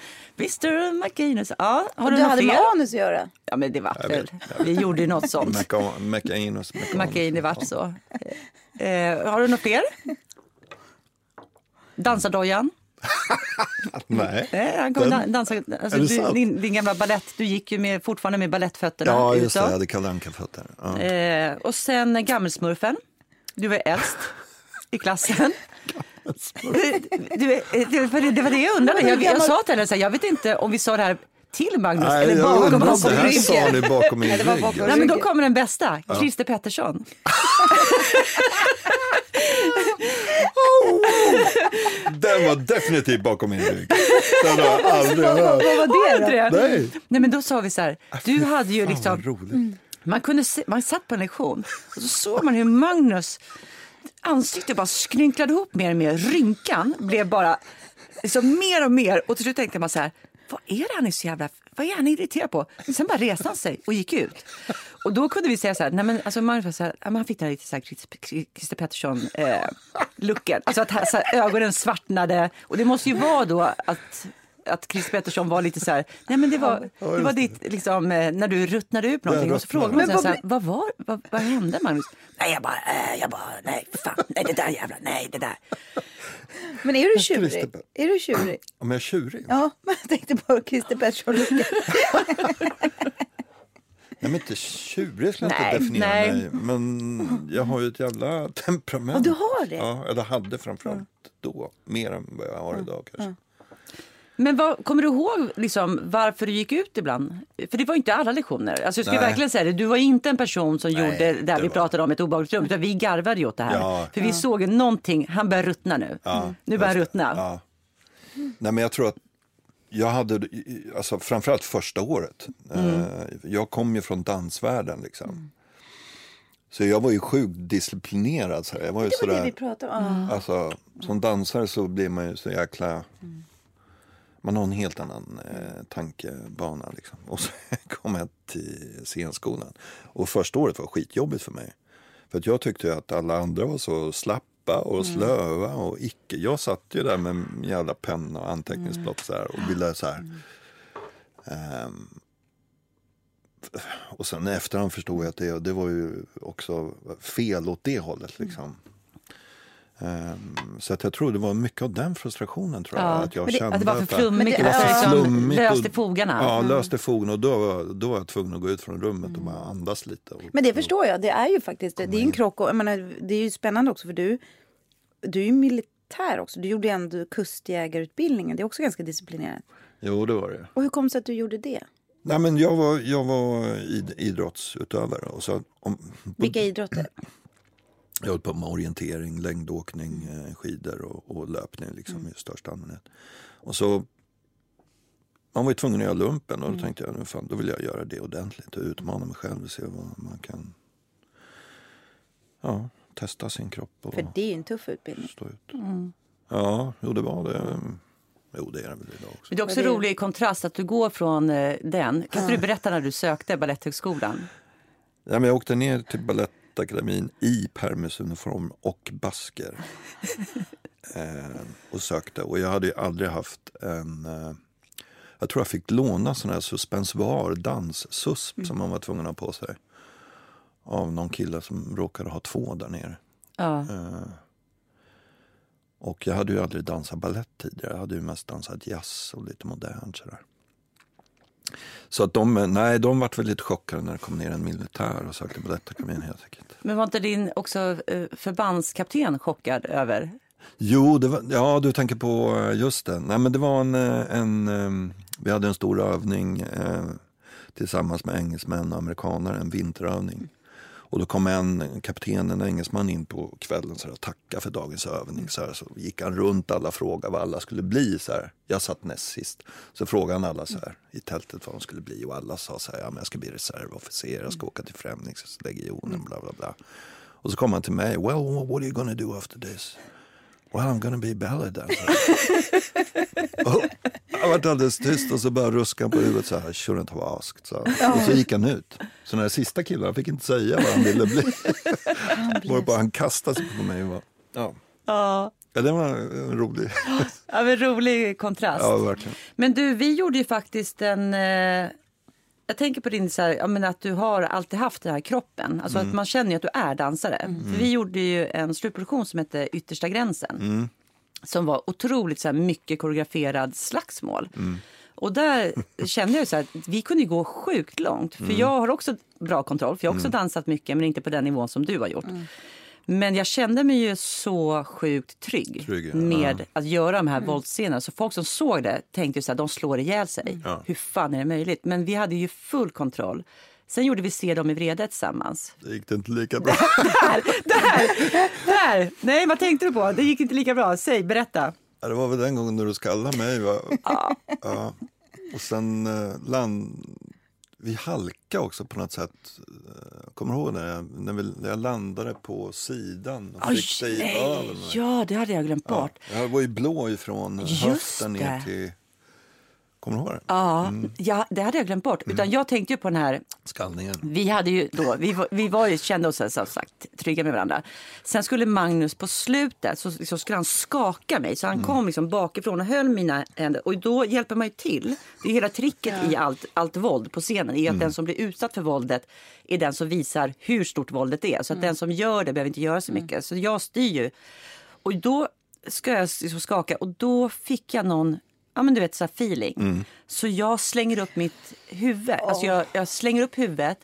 Mr McAnus. Ja, har Och du du hade med anus att göra. Ja, men det var Jag väl. vet, Vi gjorde ju något sånt. McAnus. McCain, det vart så. Eh, har du några fler? Dansadojan? Nej. Eh, han kommer Den- dan- dansa. Alltså, det du, din, din gamla ballett, du gick ju med, fortfarande med ballettfötterna Ja, just det. utåt. Jag hade Kalle Anka-fötter. Ja. Eh, och sen gammelsmurfen. Du var äldst i klassen. Du, du, det, var det, det var det jag undrade. Jag, jag sa till henne, så här, jag vet inte om vi sa det här till Magnus Nej, eller jag bakom hans det här rygg. sa ni bakom min Ja, det var rygg. bakom Nej, men då kommer den bästa, Christer Pettersson. Den var definitivt bakom min rygg. Den har jag aldrig hört. Vad var det då? Nej. Nej, men då sa vi så här, du hade ju liksom. Man, kunde se, man satt på en lektion och så såg man hur Magnus ansikte bara skrynklade ihop mer och mer. Rynkan blev bara liksom mer och mer. Och till slut tänkte man så här, vad är det han är så jävla vad är han irriterad på? Sen bara reste han sig och gick ut. Och då kunde vi säga så här, nej men alltså Magnus var så här, ja, han fick den här lite så här Christer Pettersson-looken. Eh, alltså att här, så här, ögonen svartnade. Och det måste ju vara då att att Chris Pettersson var lite så här, nej men det var, det var ditt, liksom, eh, när du ruttnade ut någonting och så frågade man så här, vad så här, vad, var, vad, vad hände Magnus? Nej jag bara, äh, jag bara, nej fan, nej det där jävla, nej det där. Men är du tjurig? Är du tjurig? Om jag är tjurig? Ja, men jag tänkte på Christer Pettersson. Nej, men inte tjurig skulle jag inte definiera nej. mig. Men jag har ju ett jävla temperament. Och du har det? Ja, eller hade framförallt då. Mer än vad jag har idag kanske. Men vad, kommer du ihåg liksom, varför du gick ut ibland? För det var ju inte alla lektioner. Alltså, jag skulle Nej. verkligen säga det, du var inte en person som gjorde det där det vi var- pratade om ett obehagligt rum. Utan vi garvade ju åt det här. Ja. För vi såg ju någonting, han börjar ruttna nu. Ja, nu börjar han det. ruttna. Ja. Nej, men jag tror att jag hade, alltså framförallt första året. Mm. Eh, Jag kom ju från dansvärlden liksom. Så jag var ju sjukt disciplinerad. Så här. Jag var ju Det var det sådär, vi pratade om. Ja. alltså, som dansare så blir man ju så jäkla... Man har en helt annan eh, tankebana. Liksom. Och så kom jag till scenskolan. Och första året var skitjobbigt för mig. För att jag tyckte att alla andra var så slappa och slöa och icke. Jag satt ju där med en jävla penna och anteckningsblock så här och ville så här. ehm, och sen efterhand förstod jag att det, det var ju också fel åt det hållet. Liksom. Ehm, så att jag tror det var mycket av den frustrationen. tror jag. Ja, Att jag det, kände att det var för flummigt, det det var för Flummigt och- fogarna. Ja, löste fogarna. Och då var, då var jag tvungen att gå ut från rummet och bara andas lite. Och, Men det förstår jag. Det är ju faktiskt det är en krock. Och, jag menar, det är ju spännande också för du, du är ju militär också. Du gjorde ändå kustjägarutbildningen. Det är också ganska disciplinerat. Jo, det var det. Och hur kom det sig att du gjorde det? Nej, men jag var, jag var id, idrottsutövare. Och så, om, Vilka idrotter? Jag höll på med orientering, längdåkning, eh, skidor och, och löpning liksom, i största allmänhet. Och så, man var ju tvungen att göra lumpen och då tänkte jag nu fan, då vill jag göra det ordentligt och utmana mig själv och se vad man kan ja, testa sin kropp och För det är ju en tuff utbildning. stå ut. Ja, jo det var det. Jo det är det väl idag också. Men det är också Men det- rolig kontrast att du går från eh, den. Kan du berätta när du sökte Baletthögskolan? Ja, men jag åkte ner till Balettakademin i permisuniform och basker. eh, och sökte. Och jag hade ju aldrig haft en... Eh, jag tror jag fick låna sån här suspensoar, danssusp som man var tvungen att ha på sig. Av någon kille som råkade ha två där nere. Ja. Eh, och jag hade ju aldrig dansat ballett tidigare. Jag hade ju mest dansat jazz och lite modernt sådär. Så att de, nej, de vart väl lite chockade när det kom ner en militär och sökte Balettakademin helt enkelt. Men var inte din också eh, förbandskapten chockad över? Jo, var, ja du tänker på eh, just det. Nej, men det var en, eh, en eh, vi hade en stor övning eh, tillsammans med engelsmän och amerikaner, en vinterövning. Och då kom en kapten, en engelsman in på kvällen så här, och tackade för dagens övning. Så, här, så gick han runt alla och frågade vad alla skulle bli. Så här. Jag satt näst sist. Så frågade han alla så här, i tältet vad de skulle bli. Och alla sa så här, ja, men jag ska bli reservofficer, jag ska åka till Främlingslegionen, bla bla bla. Och så kom han till mig, well what are you gonna do after this? Well I'm gonna be ballet dancer. och jag vart alldeles tyst och så bara ruskade han på huvudet så här, shouldn't have asked. Så. Och så gick han ut. Så den här sista killen han fick inte säga vad han ville bli. Varpå han kastade sig på mig och bara, ja. Ja, ja, det var en rolig. ja men rolig kontrast. ja, verkligen. Men du, vi gjorde ju faktiskt en... Jag tänker på din, så här, jag menar, att du har alltid haft den här kroppen. Alltså att man känner ju att du är dansare. För vi gjorde ju en slutproduktion som hette Yttersta gränsen. Som var otroligt så här, mycket koreograferad slagsmål. Och där kände jag så här, att vi kunde gå sjukt långt. För jag har också bra kontroll, för jag har också dansat mycket men inte på den nivån som du har gjort. Men jag kände mig ju så sjukt trygg, Trygg, ja. med att göra de här våldsscenerna. Så folk som såg det tänkte ju så här, de slår ihjäl sig. Ja. Hur fan är det möjligt? Men vi hade ju full kontroll. Sen gjorde vi Se dem i vrede tillsammans. Det gick inte lika bra. Där, där, där! Nej, vad tänkte du på? Det gick inte lika bra. Säg, berätta. Ja, det var väl den gången när du skallade mig. Va? Ja. Och sen eh, land... Vi halkade också på något sätt. Eh, Kommer du ihåg det? När, vi, när jag landade på sidan och fick dig ja, det hade jag glömt Ja, bort. jag var ju blå ifrån Just höften ner till... Kommer du ihåg det? Ja, ja, det hade jag glömt bort. Utan jag tänkte ju på den här Skallningen. Vi, hade ju då, vi, var, vi var ju, kände oss som sagt trygga med varandra. Sen skulle Magnus på slutet så, så skulle han skaka mig. Så han kom liksom bakifrån och höll mina händer. Och då hjälper man ju till. Det är hela tricket i allt, allt våld på scenen. är att den som blir utsatt för våldet är den som visar hur stort våldet är. Så att den som gör det behöver inte göra så mycket. Så jag styr ju. Och då ska jag liksom skaka och då fick jag någon Ja men du vet så här feeling. Så jag slänger upp mitt huvud. Alltså jag, jag slänger upp huvudet.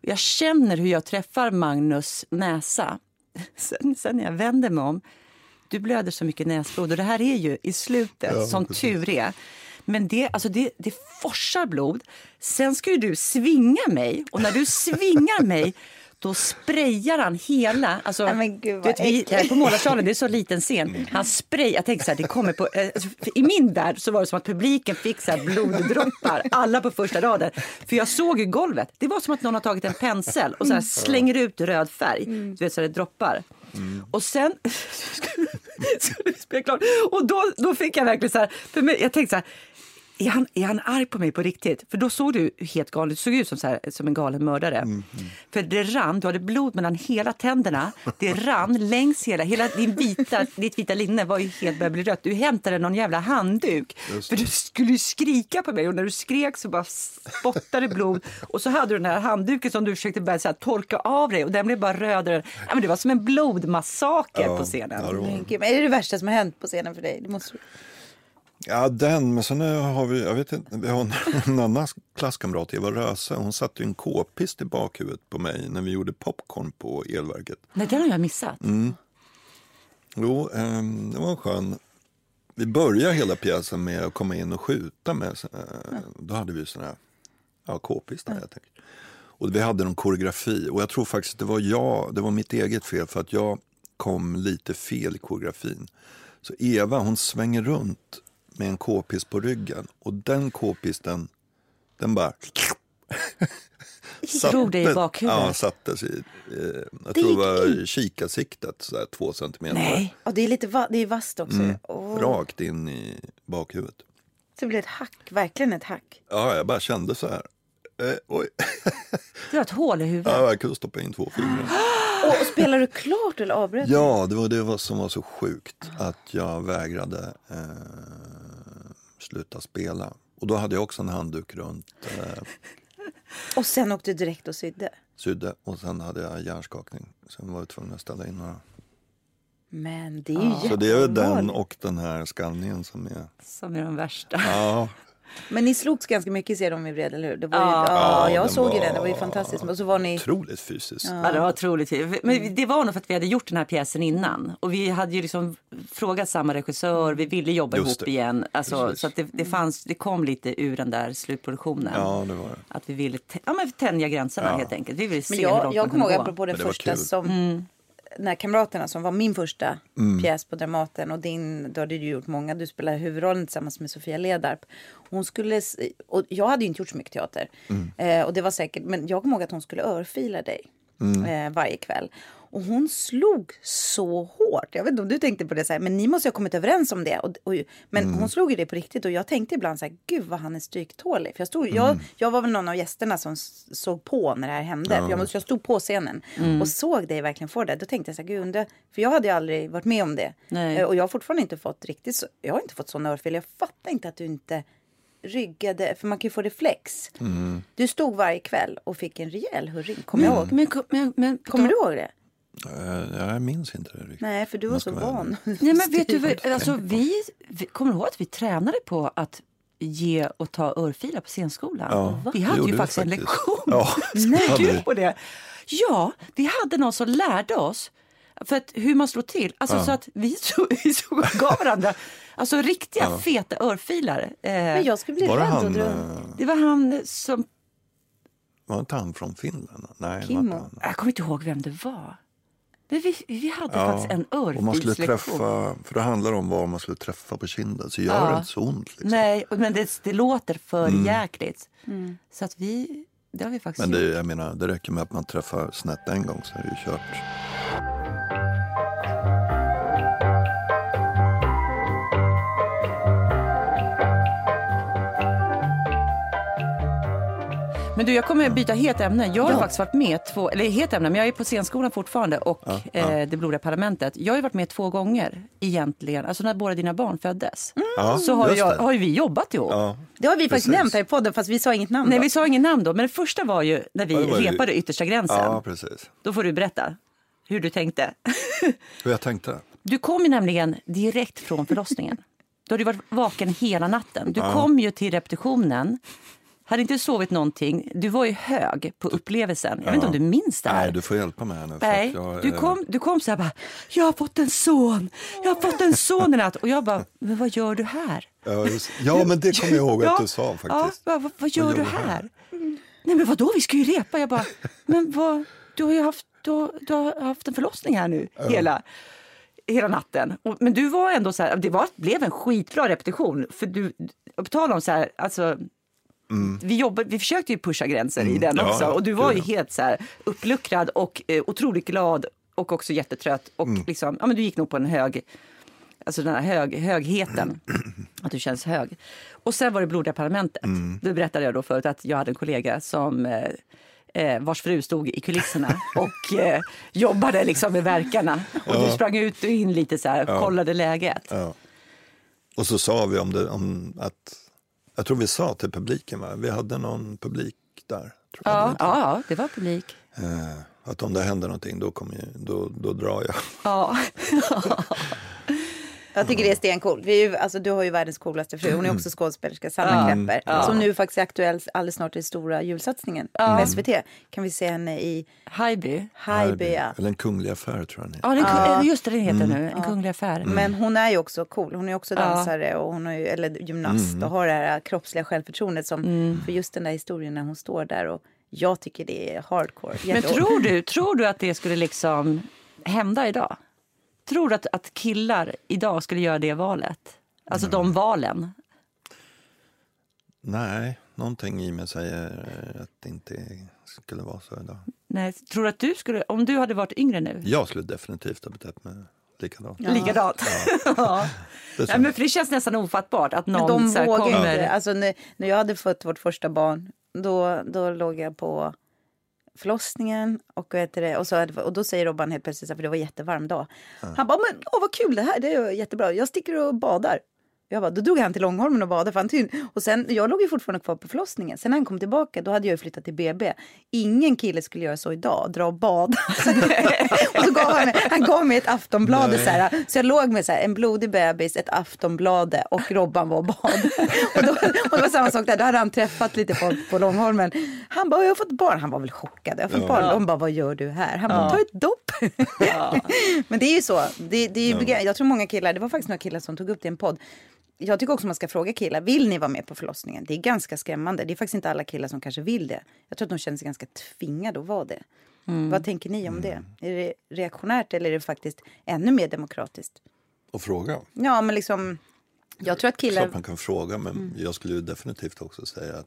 Jag känner hur jag träffar Magnus näsa. Sen, sen när jag vänder mig om. Du blöder så mycket näsblod och det här är ju i slutet Ja, som precis. tur är. Men det, alltså det, det forsar blod. Sen ska ju du svinga mig och när du svingar mig då sprayar han hela... Alltså, Nej, men gud, du vad vet, vi, äckligt. på Målarsalen, det är så liten scen. Han spray, jag tänkte så här, det kommer på, eh, alltså, I min värld så var det som att publiken fick så här bloddroppar, alla på första raden. För jag såg ju golvet, det var som att någon har tagit en pensel och så här slänger ut röd färg, du vet så här, det droppar. Och sen skulle vi spela klart och då, då fick jag verkligen så här, för mig, jag tänkte så här, är han, är han arg på mig på riktigt? För då såg du helt galen, du såg ut som, så här, som en galen mördare. För det rann, du hade blod mellan hela tänderna. Det rann längs hela, hela din vita, ditt vita linne var ju helt började bli rött. Du hämtade någon jävla handduk. För du skulle ju skrika på mig och när du skrek så bara spottade blod. Och så hade du den här handduken som du försökte börja så här, torka av dig och den blev bara rödare. Ja, men det var som en blodmassaker på scenen. Ja, det var- men är det det värsta som har hänt på scenen för dig? Det måste... Ja, den. Men sen har vi, jag vet inte, vi har en, en annan klasskamrat, Eva Röse. Hon satte en k-pist i bakhuvudet på mig när vi gjorde popcorn på elverket. Nej, den har jag missat. Jo, ehm, det var en skön... Vi började hela pjäsen med att komma in och skjuta med. Eh, Då hade vi såna här ja, k-pistar helt enkelt. Och vi hade någon koreografi. Och jag tror faktiskt det var jag, det var mitt eget fel för att jag kom lite fel i koreografin. Så Eva hon svänger runt med en k-pist på ryggen och den k-pisten den bara Drog dig i bakhuvudet? Ja, sattes i, eh, jag tror det var kikarsiktet, så där, två centimeter. Nej. Och det är lite va- det är vasst också. Mm. Åh. Rakt in i bakhuvudet. Så det blir ett hack, verkligen ett hack. Ja, jag bara kände så här. Eh, oj. Du har ett hål i huvudet. Ja, jag kunde stoppa in två fingrar. Och, och spelar du klart eller avbröt? Ja, det var det var som var så sjukt. Att jag vägrade eh, sluta spela. Och då hade jag också en handduk runt eh, Och sen åkte du direkt och sydde? sydde. Och sen hade jag hjärnskakning. Sen var jag tvungen att ställa in några. Men det är ju Så det är den och den här skallningen som är... Som är de värsta. Ja, Men ni slogs ganska mycket ser de i vred, eller hur? Det var ju, Ja. ja, Ja, jag den såg ju den, det var ju fantastiskt. Och så var ni... otroligt fysiskt. Ja, det var otroligt. Men det var nog för att vi hade gjort den här pjäsen innan. Och vi hade ju liksom frågat samma regissör, vi ville jobba Just ihop det. igen. Alltså, Precis. så att det, det, fanns, det kom lite ur den där slutproduktionen. Ja, det var det. Att vi ville ja, men tänja gränserna Ja. helt enkelt. Vi ville se Men hur jag, långt jag kommer ihåg, kunde gå. apropå den första som... När Kamraterna som var min första pjäs på Dramaten och din, då hade du gjort många, du spelade huvudrollen tillsammans med Sofia Ledarp. Hon skulle, och jag hade ju inte gjort så mycket teater. Eh, och det var säkert, men jag kommer ihåg att hon skulle örfila dig eh, varje kväll. Och hon slog så hårt. Jag vet inte om du tänkte på det så här, men ni måste ha kommit överens om det. Och, och, men hon slog ju det på riktigt och jag tänkte ibland så här, gud vad han är stryktålig. För jag, stod, jag, jag var väl någon av gästerna som såg på när det här hände. För jag, jag stod på scenen och såg dig verkligen få det. Då tänkte jag så här, gud, undrar- för jag hade ju aldrig varit med om det. Nej. Eh, Och jag har fortfarande inte fått riktigt så, jag har inte fått sån örfil. Jag fattar inte att du inte ryggade, för man kan ju få reflex. Du stod varje kväll och fick en rejäl hurring, kommer jag ihåg. Men, men, men, Kommer du ihåg det? Eh, Jag minns inte det riktigt. Nej, för du var så van. Nej, men vet du, alltså, vi, vi kommer du ihåg att vi tränade på att ge och ta örfilar på scenskolan? Ja, vi hade ju faktiskt en lektion. Ja, Nej, hade du vi. på det? Ja, vi hade någon som lärde oss för att, hur man slår till. Alltså, så att vi så, vi så gav varandra alltså, riktiga feta örfilar. Eh, Men jag skulle bli Var det rädd och han, dra. eh, Det var han som... var inte han från Finland? Nej, Kimmo. var inte han. Jag kommer inte ihåg vem det var. Men vi, vi hade faktiskt en och man skulle örfilslektion. träffa, för det handlar om var man skulle träffa på kinden, så gör Ja. det inte så ont. Liksom. Nej, men det, det låter för Mm. jäkligt. Så att vi, det har vi faktiskt Men gjort. det, jag menar, det räcker med att man träffar snett en gång så är det ju kört. Men du, jag kommer byta helt ämne. Jag har faktiskt varit med två, eller helt ämne, men jag är på scenskolan fortfarande och Eh, Det blodiga parlamentet. Jag har ju varit med två gånger egentligen, alltså när båda dina barn föddes. Ja, Så har, jag, har ju vi jobbat ihop. Ja, Det har vi faktiskt Precis. nämnt här i podden fast vi sa inget namn Nej, då. vi sa ingen namn då, men det första var ju när vi Ja, var ju- repade yttersta gränsen. ja, precis. Då får du berätta hur du tänkte. Hur jag tänkte. Du kom ju nämligen direkt från förlossningen. Du hade ju varit vaken hela natten. Du kom ju till repetitionen, hade inte sovit någonting. Du var ju hög på upplevelsen. Jag vet inte om du minns det här. Nej, du får hjälpa mig här nu. Nej, jag, du eh, kom, du kom så här bara, jag har fått en son, jag har fått en son i natt. Och jag bara, men vad gör du här? Ja, just, ja, men det kommer jag ihåg att du sa faktiskt. Ja, vad, vad gör du här? Nej men vadå, vi ska ju repa. Jag bara, men vad, du har ju haft, du, har- du har haft en förlossning här nu hela, hela natten. Men du var ändå så här, det var, blev en skitbra repetition. För du, på tal om så här, alltså, vi, jobbade, vi försökte ju pusha gränser i den Mm. Ja, också. ja, Och du var ju ja. helt så här uppluckrad och eh, otroligt glad och också jättetrött. Och Mm. liksom, ja, men du gick nog på en hög, alltså den här hög, högheten. Att du känns hög. Och sen var det blodiga parlamentet. Mm. Då berättade jag då förut att jag hade en kollega som eh, eh, vars fru stod i kulisserna och eh, jobbade liksom med verkarna. Och du sprang ut och in lite så här, kollade läget. Ja. Och så sa vi om det, om att, jag tror vi sa till publiken, va? vi hade någon publik där. Ja, ja, det var publik. Eh, att om det händer någonting då, kommer jag, då, då drar jag. Ja. Jag tycker det är stencoolt. Vi är ju, alltså, du har ju världens coolaste fru. Hon är också skådespelerska, Sanna Ja. Klepper. Ja. Som nu faktiskt är aktuell alldeles snart i stora julsatsningen på SVT. Kan vi se henne i Haijby. Haijby. ja. Eller en kunglig affär tror jag ni. Ja, den, ja. just det, det heter nu. En kunglig affär. Men hon är ju också cool. Hon är också dansare och hon är ju, eller gymnast och har det här kroppsliga självförtroendet som för just den där historien när hon står där och jag tycker det är hardcore. Men tror du, tror du att det skulle liksom hända idag? Tror du att, att killar idag skulle göra det valet? Alltså de valen? Nej, någonting i mig säger att det inte skulle vara så idag. Nej, tror att du skulle, om du hade varit yngre nu? Jag skulle definitivt ha betett mig likadant. Likadant. Ja. Det är så. Nej, men för det känns nästan ofattbart att Men någon de så här vågar kommer... inte. Alltså, när, när jag hade fått vårt första barn, då, då låg jag på förlossningen och, heter det, och, så, och då säger Robban helt plötsligt, för det var en jättevarm dag. Han bara, men åh vad kul det här, det är jättebra, jag sticker och badar. Jag bara, då drog han till Långholmen och badade för han tyn. Och sen, jag låg ju fortfarande kvar på förlossningen. Sen när han kom tillbaka, då hade jag flyttat till BB. Ingen kille skulle göra så idag, dra och bada. och så gav han, mig- han gav mig ett aftonblad så här. Så jag låg med så här, en blodig bebis, ett aftonblad och Robban var och badade. och, då, och det var samma sak där, då hade han träffat lite folk på Långholmen. Han bara, jag har fått barn. Han var väl chockad. Jag har fått barn. De bara, vad gör du här? Han bara, ta ett dopp. Men det är ju så. Det, det är ju, Jag tror många killar, det var faktiskt några killar som tog upp det i en podd. Jag tycker också man ska fråga killar, vill ni vara med på förlossningen? Det är ganska skrämmande. Det är faktiskt inte alla killar som kanske vill det. Jag tror att de känner sig ganska tvingade att vara det. Vad tänker ni om det? Är det reaktionärt eller är det faktiskt ännu mer demokratiskt? Och fråga. Ja, men liksom, jag tror att killar... Klart man kan fråga, men jag skulle ju definitivt också säga att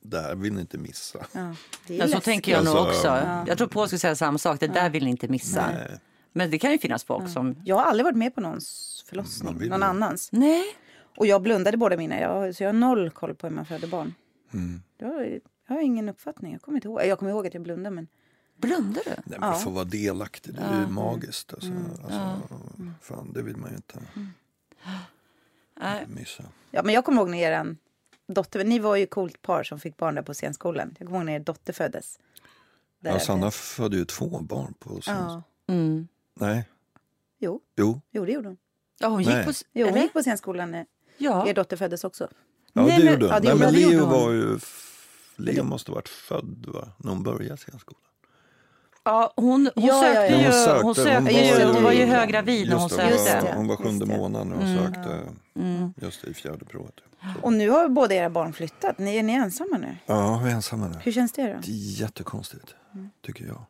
det här vill ni inte missa. Ja, det är Ja, så läskigt. tänker jag nog Alltså, också. ja. Jag tror på skulle säga samma sak. Det där vill ni inte missa. Nej. Men det kan ju finnas folk som... Jag har aldrig varit med på någons förlossning, någon annans. Nej. Och jag blundade båda mina, jag, så jag har noll koll på hur man föder barn. Mm. Jag, har, jag har ingen uppfattning, jag kommer inte ihåg. Jag kommer ihåg att jag blundade men... Blundar du? Nej, men få vara delaktig, det är ju magiskt. Alltså, alltså, Fan, det vill man ju inte Nej. missa. Ja, men jag kommer ihåg när er dotter, ni var ju ett coolt par som fick barn där på scenskolan. Jag kommer ihåg när er dotter föddes. Där. Ja, Sanna födde ju två barn på sin... Ja. Mm. Nej, Jo, jo. jo, det gjorde hon. Ja, hon gick på... Jo, hon gick på scenskolan när Ja. er dotter föddes också. Ja, Nej, det men- gjorde hon. ja, det Nej, men det gjorde Leo hon. var ju... Leo måste ha varit född va? när hon började scenskolan. Ja, hon, hon Ja, ja, sökte ja. ju... Hon sökte, Hon, sökte hon ju, var hon var ju höggravid när hon Just det, hon sökte. var, det. hon var Just sjunde månaden när hon sökte. Just det, i fjärde provet. Och nu har båda era barn flyttat. Ni, är ni ensamma nu? Ja, vi är ensamma nu. Hur känns det då? Det är jättekonstigt, tycker jag.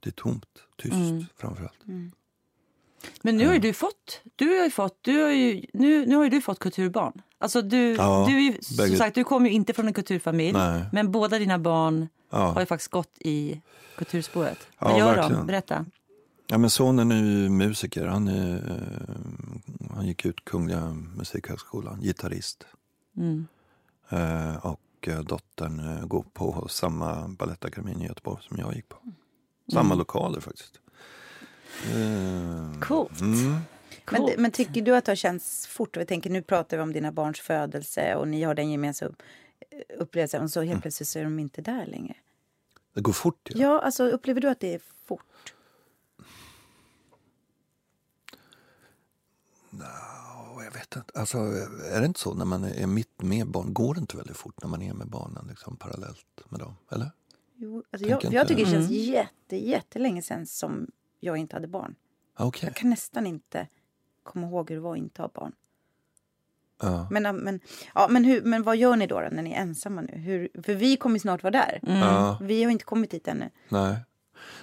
Det är tomt, tyst framförallt. Men nu har ju du fått, du har fått, du har ju, nu, nu har du fått kulturbarn. Alltså du, Ja, du, är ju, som sagt, du kommer ju inte från en kulturfamilj. Nej. Men båda dina barn Ja. har ju faktiskt gått i kulturspåret. Ja, Vad gör de? verkligen. Berätta. Ja, men sonen är ju musiker. Han, är, eh, han gick ut Kungliga Musikhögskolan, gitarrist. Mm. Eh, och eh, dottern går på samma Balettakademin i Göteborg som jag gick på. Samma lokaler faktiskt. Eh, Coolt. Mm. Men, Coolt. men tycker du att det har känts fort? Vi tänker, nu pratar vi om dina barns födelse och ni har den gemensamma upplevelsen och så helt plötsligt så är de inte där längre. Det går fort. Ja. Ja, alltså upplever du att det är fort? Ja, jag vet inte. Alltså, är det inte så när man är mitt med barn? Går det inte väldigt fort när man är med barnen liksom, parallellt med dem? Eller? Jo, alltså jag, jag tycker det känns jätte, jättelänge sedan som jag inte hade barn. Okej. Jag kan nästan inte komma ihåg hur det var att inte ha barn. Ja. Men, men, ja, men, hur, men vad gör ni då, då när ni är ensamma nu? Hur, för vi kommer snart vara där. Ja. Vi har inte kommit dit ännu. Nej.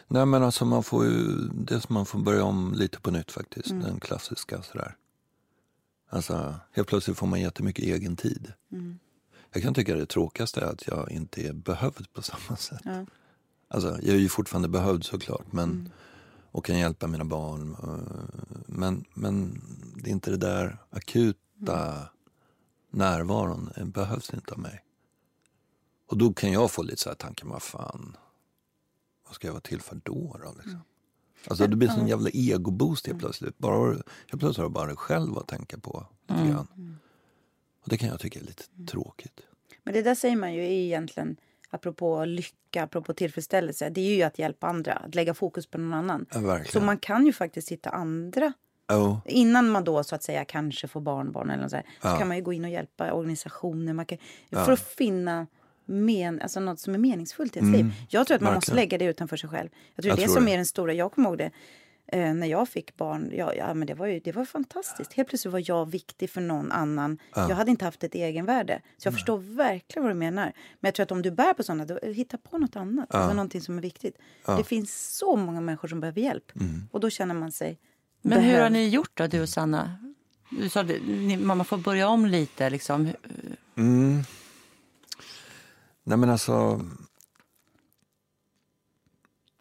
Nej men alltså man får ju, som man får börja om lite på nytt faktiskt. Mm. Den klassiska sådär. Alltså helt plötsligt får man jättemycket egen tid. Mm. Jag kan tycka det tråkigaste är att jag inte är behövd på samma sätt. Ja. Alltså jag är ju fortfarande behövd såklart. Men, Mm. Och kan hjälpa mina barn. eh, Men, men det är inte det där akuta Mm. närvaron. Det behövs inte av mig. Och då kan jag få lite så här tanken, vad fan, vad ska jag vara till för då? då liksom? Alltså det blir en jävla egoboost helt plötsligt. Bara, helt plötsligt har du bara dig själv att tänka på. Lite grann. Och det kan jag tycka är lite tråkigt. Men det där säger man ju egentligen, apropå lycka, apropå tillfredsställelse, det är ju att hjälpa andra, att lägga fokus på någon annan. Ja. Så man kan ju faktiskt hitta andra, Oh, innan man då så att säga kanske får barnbarn eller något så, här, så Ja. kan man ju gå in och hjälpa organisationer, man kan, för att finna men, alltså något som är meningsfullt i ens liv. Jag tror att man måste Mm. verkligen. lägga det utanför sig själv. Jag tror Jag det tror som det. är den stora, jag kommer ihåg det, eh, när jag fick barn, ja, ja, men det var ju det var fantastiskt. Helt plötsligt var jag viktig för någon annan. Jag hade inte haft ett egenvärde. Så jag förstår verkligen vad du menar. Men jag tror att om du bär på sådana, då, hitta på något annat. Alltså någonting som är viktigt. Det finns så många människor som behöver hjälp. Mm. Och då känner man sig Men hur har behövd. ni gjort då, du och Sanna? Du sa att man får börja om lite. Liksom. Mm. Nej men alltså...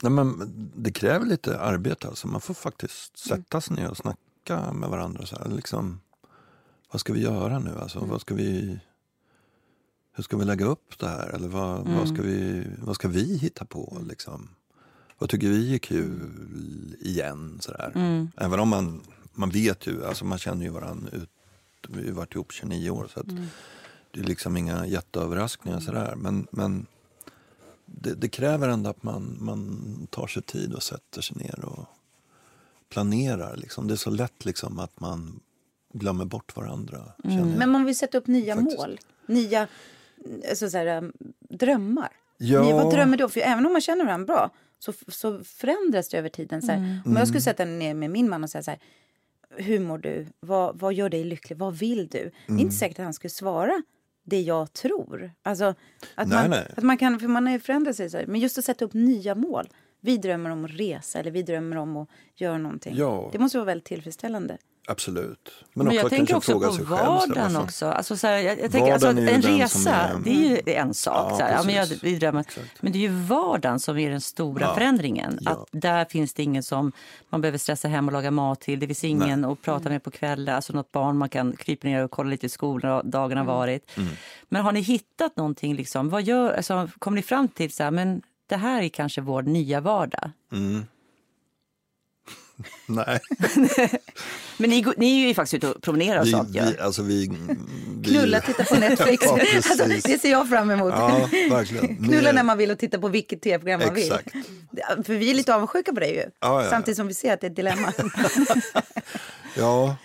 Nej, men det kräver lite arbete. Alltså. Man får faktiskt sätta sig ner och snacka med varandra. Så här, liksom, vad ska vi göra nu? Alltså, vad ska vi, hur ska vi lägga upp det här? Eller vad, vad, ska, vi, vad ska vi hitta på? Liksom? Vad tycker vi är kul igen? Så där. Även om man, man vet ju, alltså man känner ju varandra ut. Vi har varit ihop 29 år. Så att, det är liksom inga jätteöverraskningar sådär. Men, men det, det kräver ändå att man, man tar sig tid och sätter sig ner och planerar. Liksom. Det är så lätt liksom att man glömmer bort varandra. Jag. Men man vill sätta upp nya Faktiskt. mål. Nya alltså, så här, drömmar. Ja. Ni, vad drömmer du? För även om man känner varandra bra så, så förändras det över tiden. Så här, Om jag skulle sätta mig ner med min man och säga så här. Hur mår du? Vad, vad gör dig lycklig? Vad vill du? Det är inte säkert att han skulle svara det jag tror. Alltså, att, Nej, man, nej. att man kan, för man har ju förändrat sig. Så här. Men just att sätta upp nya mål. Vi drömmer om att resa eller vi drömmer om att göra någonting. Ja. Det måste vara väldigt tillfredsställande. Absolut. Men, Men jag tänker också på själv. vardagen fan- också. Alltså, så här, jag, jag tänker, alltså, en resa, är- det är ju en sak. Ja, så här, ja, men jag, vi drömmer. Exakt. Men det är ju vardagen som är den stora Ja. förändringen. Ja. Att där finns det ingen som man behöver stressa hem och laga mat till. Det finns ingen att prata med på kvällen. Alltså något barn man kan krypa ner och kolla lite i skolan och dagen har varit. Mm. Men har ni hittat någonting? Liksom, vad gör, alltså, kom ni fram till så här, men det här är kanske vår nya vardag? Mm. Nej, Men ni, ni är ju faktiskt ute och promenerar och vi, sånt. vi, Ja. alltså vi, vi... Knulla, titta på Netflix. Ja, alltså, det ser jag fram emot. Ja, verkligen. Knulla när man vill och titta på vilket tv-program man vill. För vi är lite avundsjuka på det ju. Ja, ja. Samtidigt som vi ser att det är ett dilemma. Ja.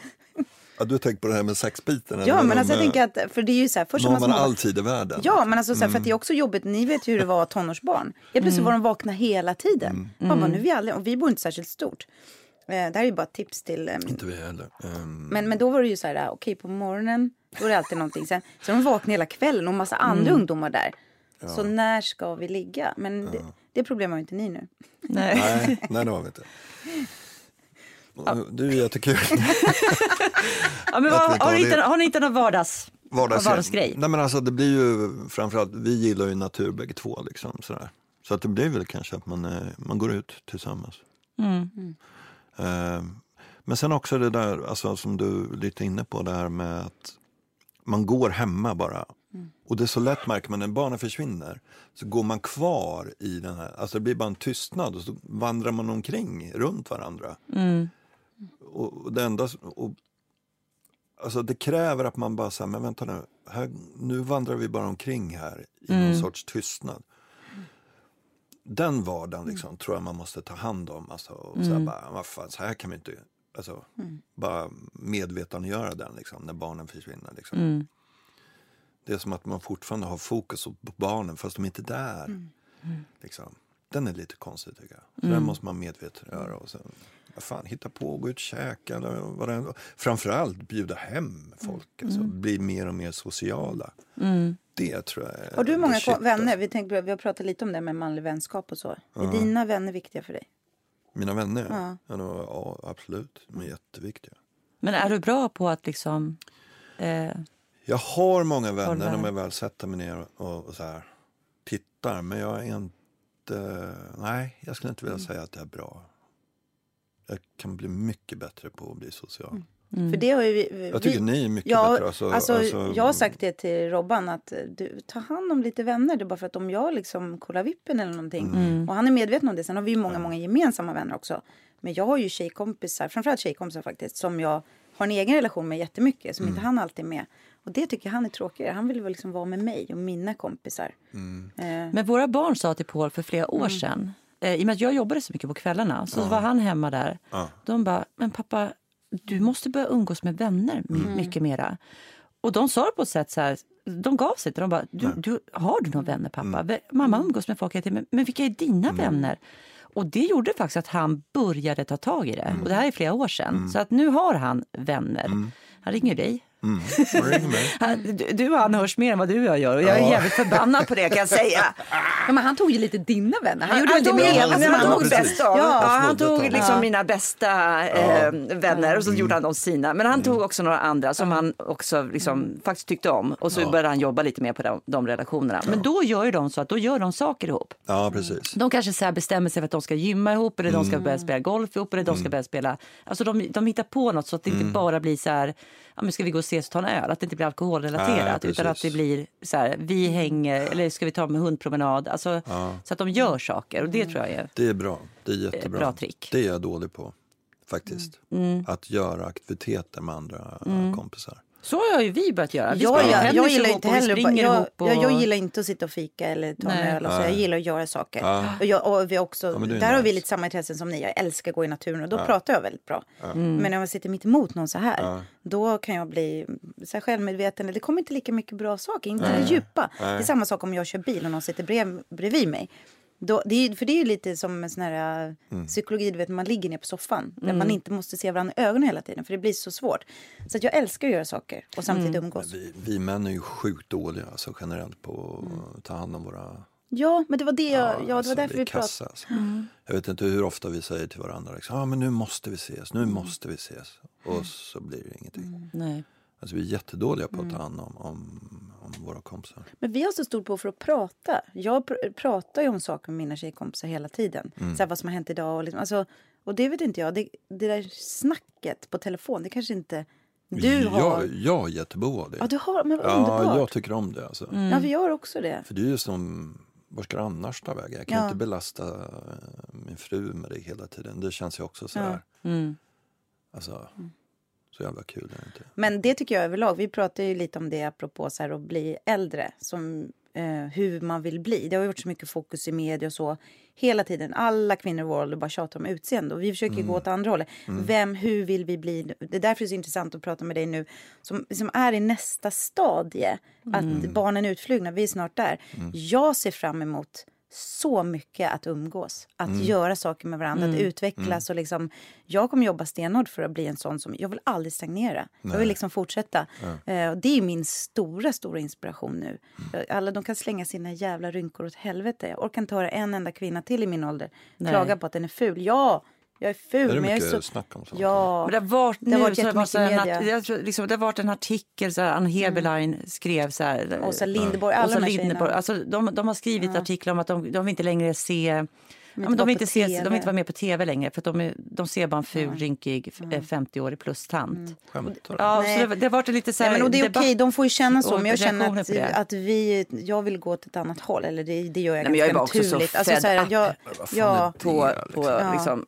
ja, du har tänkt på det här med sexbiten? eller ja, men de, alltså, jag eh, tänker att, för det är ju så här, först Nu man man all tid i världen. Ja, men alltså, så här, för att det Mm. är också jobbigt. Ni vet ju hur det var tonårsbarn. Helt plötsligt var de vakna hela tiden. Man bara, nu är vi alla, och vi bor inte särskilt stort. Eh, Det här är ju bara tips till... eh, Inte vi heller. Ehm, Men, men då var det ju så här, okej på morgonen, då är det alltid någonting. Sen, så de vaknar hela kvällen och massa andra ungdomar där. Så när ska vi ligga? Men det, det problem har ju inte ni nu. Nej. nej, nej, det har vi inte. Du är jättekul. Ja, men vad, har, ni det. inte, har ni inte någon vardags, Vardagsgrej. vardagsgrej? Nej men alltså det blir ju framförallt, vi gillar ju natur bägge två liksom sådär. Så att det blir väl kanske att man, eh, man går ut tillsammans. Mm. Eh, men sen också det där, alltså som du är lite inne på, det här med att man går hemma bara Och det är så lätt märker man när barnen försvinner så går man kvar i den här, alltså det blir bara en tystnad och så vandrar man omkring runt varandra. Och, och det enda, och, alltså det kräver att man bara säger, men vänta nu, här, nu vandrar vi bara omkring här i någon sorts tystnad. Den vardagen liksom, tror jag man måste ta hand om. Alltså, och så, här, bara, vad fan, så här kan vi inte, alltså, bara medvetandegöra den liksom, när barnen försvinner. Liksom. Det är som att man fortfarande har fokus på barnen fast de är inte där. Liksom. Den är lite konstig tycker jag. Så Den måste man medvetandegöra. Och sen, vad fan, hitta på, gå ut och käka. Eller vad det. Framförallt bjuda hem folk. Alltså, bli mer och mer sociala. Det tror jag är Har du många vänner? Vi, tänkte, vi har pratat lite om det med manlig vänskap och så. Är dina vänner viktiga för dig? Mina vänner? Ja. Ja. då, ja, absolut. De är jätteviktiga. Men är du bra på att liksom... Eh, Jag har många vänner när jag väl sätter mig ner och, och så här, tittar. Men jag är inte... Nej, jag skulle inte vilja Mm. säga att det är bra. Jag kan bli mycket bättre på att bli social. För det har ju vi, vi, Jag tycker ni är mycket ja, bättre. Alltså, alltså, alltså- jag har sagt det till Robban att eh, du, ta hand om lite vänner. Det är bara för att om jag liksom kollar vippen eller någonting. Mm. Och han är medveten om det. Sen har vi ju många, många gemensamma vänner också. Men jag har ju tjejkompisar, framförallt tjejkompisar faktiskt, som jag har en egen relation med jättemycket. Som inte Mm. han alltid är med. Och det tycker jag han är tråkigare. Han vill väl liksom vara med mig och mina kompisar. Mm. Eh, Men våra barn sa till Paul för flera Mm. år sedan, eh, i och med att jag jobbade så mycket på kvällarna, så var han hemma där. Ja. De bara, men pappa, du måste börja umgås med vänner Mm. mycket mera. Och de sa det på ett sätt så här, de gav sig inte. De bara, du, du, har du några vänner pappa? Mm. Mamma umgås med folk men, men vilka är dina vänner? Och det gjorde faktiskt att han började ta tag i det. Mm. Och det här är flera år sedan. Så att nu har han vänner. Han ringer dig. Mm. Han, du, och han hörs mer än vad du och jag gör. Och jag är jävligt förbannad på det kan jag säga. ja, men han tog ju lite dina vänner. Han, gjorde han inte tog, med Ja, han, han ja, tog bäst av. Ja. Ja, han tog liksom Ja. mina bästa eh, vänner och så gjorde han de sina. Men han tog också några andra som han också liksom, faktiskt tyckte om. Och så började han jobba lite mer på de, de relationerna. Men då gör ju de så att då gör de saker ihop. Ja, precis. De kanske så här bestämmer sig för att de ska gymma ihop eller de ska Mm. börja spela golf ihop eller de ska börja spela... Alltså de, de hittar på något så att det inte Mm. bara blir så här, ja men ska vi gå och ses och ta en öl? Att det inte blir alkoholrelaterat Nej, utan att det blir så här, vi hänger eller ska vi ta en hundpromenad? Alltså, Så att de gör saker och det tror jag är... Det är bra. Det är jättebra. bra trick. Det är jag dålig på, faktiskt. Mm. Att göra aktiviteter med andra kompisar. Så har ju vi börjat göra. Vi Jag, jag, jag gillar inte heller jag, ihop och... jag, jag gillar inte att sitta och fika eller ta en öl. och Så. Jag Nej. gillar att göra saker. Ja. Och jag, och vi också, Ja, där har vi nice. lite samma intressen som ni. Jag älskar att gå i naturen och då pratar jag väldigt bra. Men när jag sitter mitt emot någon så här. Då kan jag bli så här självmedveten. Det kommer inte lika mycket bra saker. Inte det djupa. Det är samma sak om jag kör bil och någon sitter brev, bredvid mig. Då, det är, för det är ju lite som en sån här Mm. uh, psykologi, du vet man ligger ner på soffan. Där man inte måste se varandra i ögonen hela tiden. För det blir så svårt. Så att jag älskar att göra saker och samtidigt umgås. Vi, vi män är ju sjukt dåliga alltså, generellt på att ta hand om våra... Ja, men det var, det jag, ja, det var alltså, därför är vi pratade. alltså. Jag vet inte hur ofta vi säger till varandra liksom, ah, men nu måste vi ses, nu måste vi ses. Och så blir det ingenting. Nej. Alltså, vi är jättedåliga på att ta hand om, om, om våra kompisar. Men vi har så stort på för att prata. Jag pr- pratar ju om saker med mina tjejkompisar hela tiden. Så här, vad som har hänt idag. Och, liksom, alltså, och det vet inte jag. Det, det där snacket på telefon, det kanske inte du har. Jag, jag är jättebehov av det. Ja, du har. Men Ja, underbart. jag tycker om det. Alltså. Ja, vi gör också det. För det är ju som, var ska det annars ta vägen? Jag kan Ja. inte belasta min fru med det hela tiden. Det känns ju också så här. Mm. Alltså, så jävla kul är det inte. Men det tycker jag överlag. Vi pratar ju lite om det apropå så här, att bli äldre. Som, eh, hur man vill bli. Det har ju varit så mycket fokus i media och så. Hela tiden. Alla kvinnor i vår ålder bara tjatar om utseende. Och vi försöker Mm. gå åt andra hållet. Vem, hur vill vi bli? Det är därför det är så intressant att prata med dig nu. Som, som är i nästa stadie. Att Mm. barnen är utflugna. Vi är snart där. Jag ser fram emot så mycket att umgås. Att Mm. göra saker med varandra, att utvecklas. Och liksom, jag kommer jobba stenhårt för att bli en sån som... Jag vill aldrig stagnera. Jag vill liksom fortsätta. Eh, och det är min stora, stora inspiration nu. Mm. Eh, Alla de kan slänga sina jävla rynkor åt helvete. Jag orkar inte höra en enda kvinna till i min ålder Nej. klaga på att den är ful. Ja, jag är ful. Är det men jag är så... snack om sånt? Ja. Men det har varit, Det har varit så det var så jättemycket här media. jag tror, liksom, det har varit en artikel, så här, Ann Heberlein skrev så här. Mm. Åsa Linderborg, alla Åsa de här Linderborg, alltså, de, de har skrivit artiklar om att de, de vill inte längre se Ja, men de, vill inte se, de vill inte vara med på tv längre för att de, är, de ser bara en ful, rynkig eh, 50-årig plus-tant. Mm. Skämtar du? Ja, Nej. så det, det har varit lite så här Nej, men och det är okej, de får ju känna så. Men jag känner att, att vi, jag vill gå åt ett annat håll. Eller det, det gör jag Nej, ganska jag är bara också så naturligt. fed så här, up. ja, på, liksom. på Ja. liksom,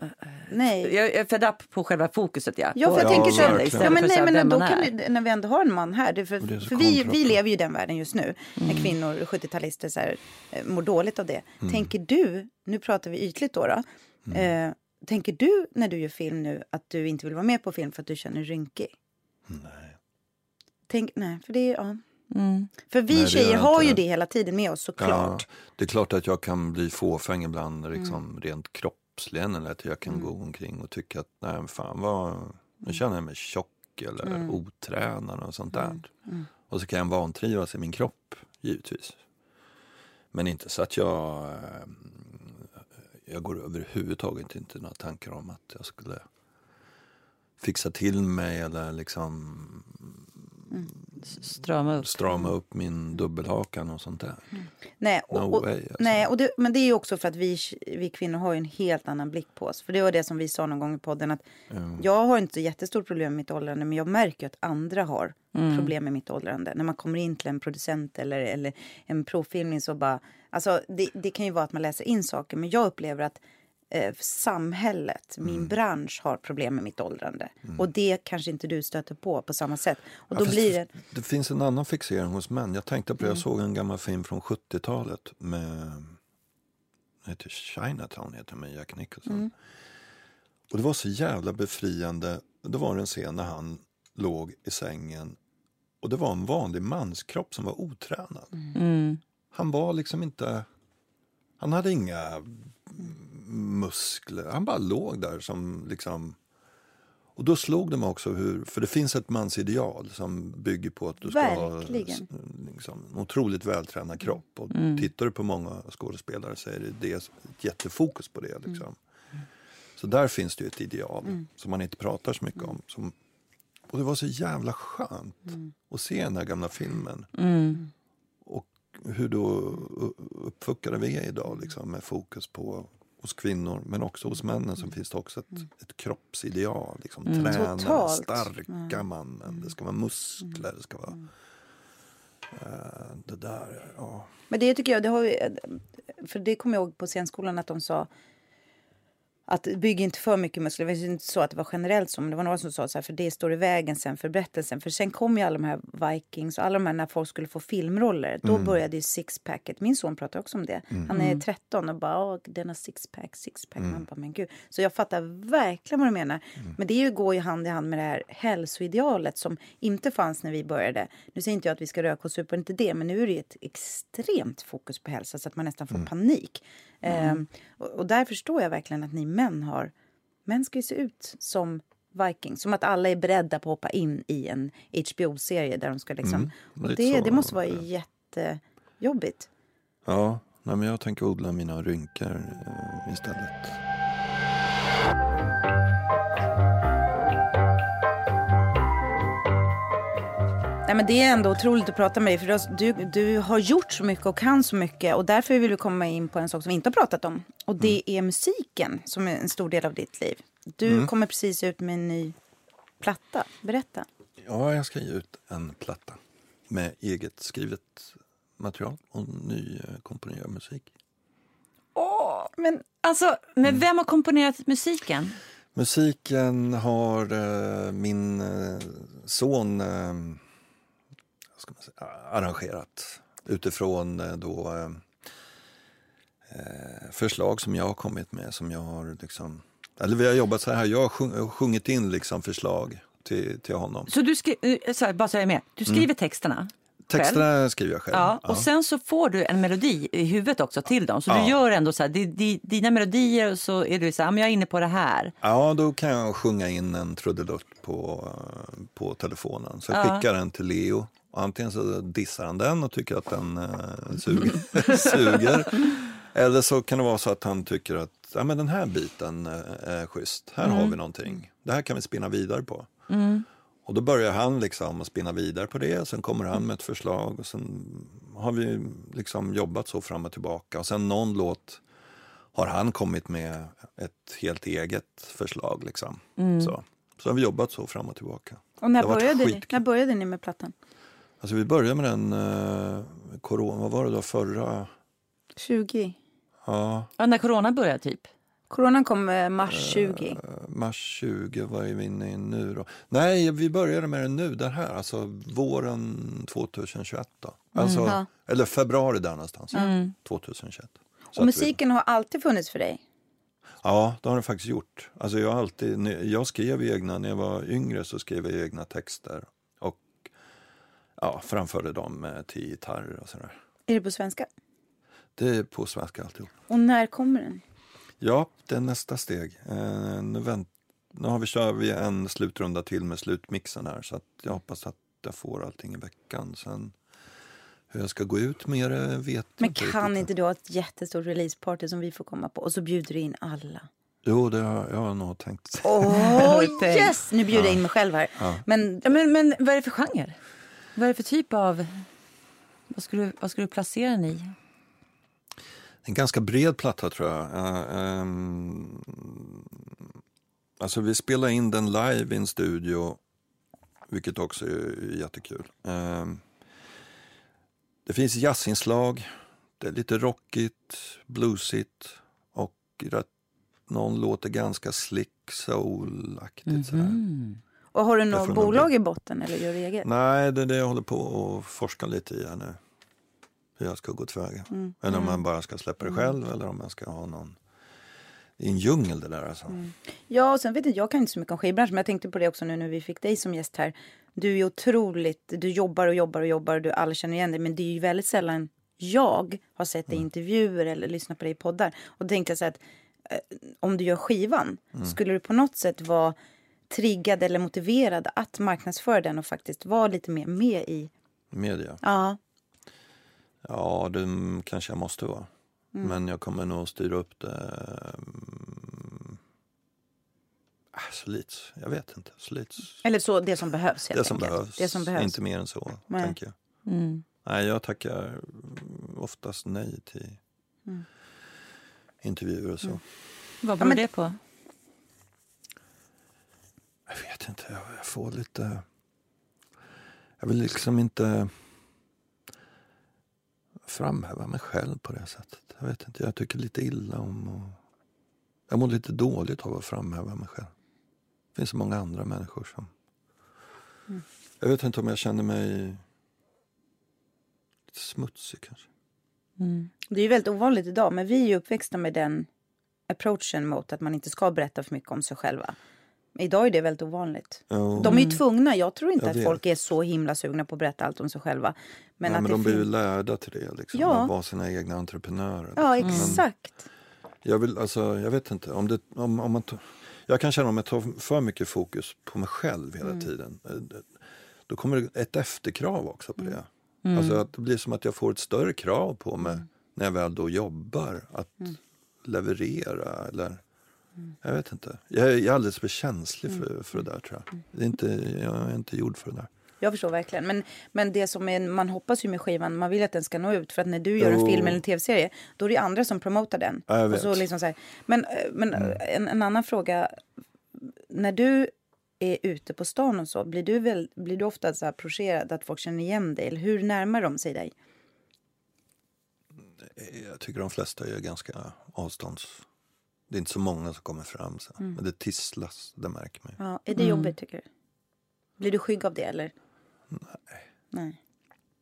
nej. jag är fed up på själva fokuset. Ja, Ja, för jag tänker så ja, men nej, men då kan vi, när vi ändå har en man här, det, för, för vi, vi lever ju i den världen just nu, när Mm. kvinnor, 70-talister, så här, eh, mår dåligt av det. Mm. Tänker du, nu pratar vi ytligt då, då Mm. eh, tänker du när du gör film nu att du inte vill vara med på film för att du känner dig rynkig? Nej. Tänk, nej, för det är, ja. Mm. För vi Nej, tjejer har ju det hela tiden med oss såklart. Ja, det är klart att jag kan bli fåfäng ibland Mm. liksom, rent kroppsligen. Eller att jag kan gå omkring och tycka att nej, fan vad, nu känner jag mig tjock eller Mm. otränad och sånt där. Och så kan jag vantrivas i min kropp, givetvis. Men inte så att jag, eh, jag går överhuvudtaget inte några tankar om att jag skulle fixa till mig eller liksom mm. Strama upp. strama upp min dubbelhakan och sånt där. Nej, och, No och, way, alltså. nej och det, men det är ju också för att vi, vi kvinnor har ju en helt annan blick på oss. För det var det som vi sa någon gång i podden att jag har inte jättestort problem med mitt åldrande men jag märker att andra har problem med mitt åldrande. När man kommer in till en producent eller, eller en provfilmning så bara, alltså det, det kan ju vara att man läser in saker men jag upplever att eh, samhället, min bransch har problem med mitt åldrande. Och det kanske inte du stöter på på samma sätt. Och Ja, då fast blir det, det finns en annan fixering hos män. Jag tänkte på det, Mm. jag såg en gammal film från 70-talet med heter Chinatown heter med Jack Nicholson. Mm. Och det var så jävla befriande. Det var en scen när han låg i sängen och det var en vanlig manskropp som var otränad. Mm. Han var liksom inte... Han hade inga muskler. Han bara låg där som liksom... Och då slog mig också hur, för det finns ett mansideal som bygger på att du ska Verkligen. ha liksom, en otroligt vältränad kropp. Och tittar du på många skådespelare så är det, det ett jättefokus på det. Liksom. Så där finns det ju ett ideal som man inte pratar så mycket om. Som, och det var så jävla skönt att se den här gamla filmen. Mm. Och hur då uppfuckade vi är idag liksom, med fokus på hos kvinnor men också hos männen så finns det också ett, ett kroppsideal. Liksom, Träna, Totalt. starka mannen, det ska vara muskler, det ska vara... eh, det där, ja. Men det tycker jag, det har ju, för det kommer jag ihåg på scenskolan att de sa att bygg inte för mycket muskler. Det var inte så att det var generellt så, men det var några som sa så här, för det står i vägen sen för berättelsen. För sen kom ju alla de här Vikings och alla de här när folk skulle få filmroller. Då började ju sixpacket. Min son pratar också om det. Han är 13 och bara, åh, denna sixpack, sixpack. Man bara, men gud. Så jag fattar verkligen vad du menar. Men det är ju, går ju hand i hand med det här hälsoidealet som inte fanns när vi började. Nu säger inte jag att vi ska röka och supa, inte det. Men nu är det ju ett extremt fokus på hälsa så att man nästan får panik. Ehm, och, och där förstår jag verkligen att ni män har... Män ska ju se ut som Vikings. Som att alla är beredda på att hoppa in i en HBO-serie där de ska liksom... och lite det, så det måste vara det. jättejobbigt. Ja, nej, men jag tänker odla mina rynkor eh, istället. Nej, men det är ändå otroligt att prata med dig. För du, du, har gjort så mycket och kan så mycket. Och därför vill vi komma in på en sak som vi inte har pratat om. Och det är musiken som är en stor del av ditt liv. Du kommer precis ut med en ny platta. Berätta. Ja, jag ska ge ut en platta med eget skrivet material och ny eh, komponerad musik. Åh, men alltså, men vem har komponerat musiken? Musiken har eh, min eh, son eh, ska man säga, arrangerat utifrån eh, då, eh, eh, förslag som jag har kommit med. Som jag har liksom, eller vi har jobbat så här, jag har sjung, sjungit in liksom förslag till, till honom. Så du skri- eh, så här, bara så jag är med. Du skriver texterna själv. Texterna skriver jag själv. Ja, och Ja. sen så får du en melodi i huvudet också till dem. Så Ja. du gör ändå så här, di- di- dina melodier och så är du så här, "Ja, men jag är inne på det här. Ja, då kan jag sjunga in en trudelutt på, på telefonen. Så jag Ja. skickar den till Leo. Antingen så dissar han den och tycker att den eh, suger. suger. Eller så kan det vara så att han tycker att ja, men den här biten eh, är schysst. Här har vi någonting. Det här kan vi spinna vidare på. Och då börjar han liksom att spinna vidare på det. Sen kommer han med ett förslag. Och sen har vi liksom jobbat så fram och tillbaka. Och sen någon låt har han kommit med ett helt eget förslag. Liksom. Mm. Så. så har vi jobbat så fram och tillbaka. Och när började, ni, när började ni med plattan? Alltså vi började med den, eh, corona, vad var det då, förra? 20? Ja, Ja, när corona började typ. Coronan kom eh, mars 20. eh, mars 20, vad är vi inne i nu då? Nej, vi började med den nu, den här, alltså våren 2021 då. Alltså, Ja. Eller februari där någonstans, Mm. 2021. Så Och att vi- musiken har alltid funnits för dig? Ja, det har den faktiskt gjort. Alltså jag, alltid, jag skrev egna, när jag var yngre så skrev jag egna texter. Ja, framförde dem eh, till gitarr och sådär. Är det på svenska? Det är på svenska alltihop. Och när kommer den? Ja, det är nästa steg. Eh, nu, vänt, nu har vi, kör vi en slutrunda till med slutmixen här så att jag hoppas att jag får allting i veckan. Sen hur jag ska gå ut med det vet jag Men inte kan riktigt. inte du ha ett jättestort releaseparty som vi får komma på och så bjuder du in alla? Jo, det har jag har nog tänkt. Åh, tänkt? yes! Nu bjuder jag in mig själv här. Men Ja, men, men vad är det för genre? Vad är det för typ av... Vad skulle, du- vad skulle du placera den i? En ganska bred platta tror jag. Uh, ehm, alltså vi spelar in den live i en studio, vilket också är jättekul. Ehm, det finns jazzinslag, det är lite rockigt, bluesigt och rätt, någon låter ganska slick soul-aktigt. Mm. Och har du något bolag i botten eller gör du eget? Nej, det är det jag håller på att forska lite i här nu. Hur jag ska gå tillväga. Mm. Eller om man bara ska släppa det själv eller om jag ska ha någon... Är en djungel det där alltså. Mm. Ja, och sen vet inte, jag kan inte så mycket om skivbranschen, men jag tänkte på det också nu när vi fick dig som gäst här. Du är otroligt, du jobbar och jobbar och jobbar och du alla känner igen dig, men det är ju väldigt sällan jag har sett dig i intervjuer eller lyssnat på dig i poddar. Och då tänkte jag så här att eh, om du gör skivan, skulle du på något sätt vara triggad eller motiverad att marknadsföra den och faktiskt vara lite mer med i... Media. Ja, Ja, det kanske jag måste vara. Mm. Men jag kommer nog styra upp det. mm, äh, slits. Jag vet inte. Slits. eller så det som behövs helt Det som, enkelt. behövs. Det som behövs. Inte mer än så, Nej. tänker jag. Mm. Nej, jag tackar mm, oftast nej till Mm. intervjuer och så. Vad beror men- det på? Jag vet inte, jag, får lite... Jag vill liksom inte framhäva mig själv på det sättet. Jag vet inte, jag tycker lite illa om och Jag mår lite dåligt av att framhäva mig själv. Det finns så många andra människor som... Jag vet inte om jag känner mig lite smutsig kanske. Mm. Det är ju väldigt ovanligt idag, men vi är ju uppväxta med den approachen mot att man inte ska berätta för mycket om sig själva. Idag är det väldigt ovanligt. Jo. De är ju tvungna. Jag tror inte Jag att vet. folk är så himla sugna på att berätta allt om sig själva. Men ja, att men de blir ju lärda till det, liksom, Ja. att vara sina egna entreprenörer. Ja, liksom. Men- exakt. Jag, vill, alltså, jag vet inte. Om det, om, om man jag kan känna om jag tar för mycket fokus på mig själv hela tiden. eh, Då kommer det ett efterkrav också på det. Alltså att det blir som att jag får ett större krav på mig när jag väl då jobbar. Att leverera eller... Jag vet inte. Jag är, jag är alldeles för känslig för, för det där tror jag. Det är inte, jag är inte gjord för det där. Jag förstår verkligen. Men, men det som är, man hoppas ju med skivan, man vill att den ska nå ut. För att när du gör en Jo. film eller en tv-serie, då är det andra som promotar den. Ja, Och så liksom så här. Men, eh, men eh, en, en annan fråga. När du är ute på stan och så, blir du, väl, blir du ofta så här procherad att folk känner igen dig? Eller hur närmar de sig dig? Jag tycker de flesta är ganska avstånds... Det är inte så många som kommer fram. Så. Men det tisslas, det märker man ju. Ja, är det jobbigt tycker du? Blir du skygg av det eller? Nej. Nej.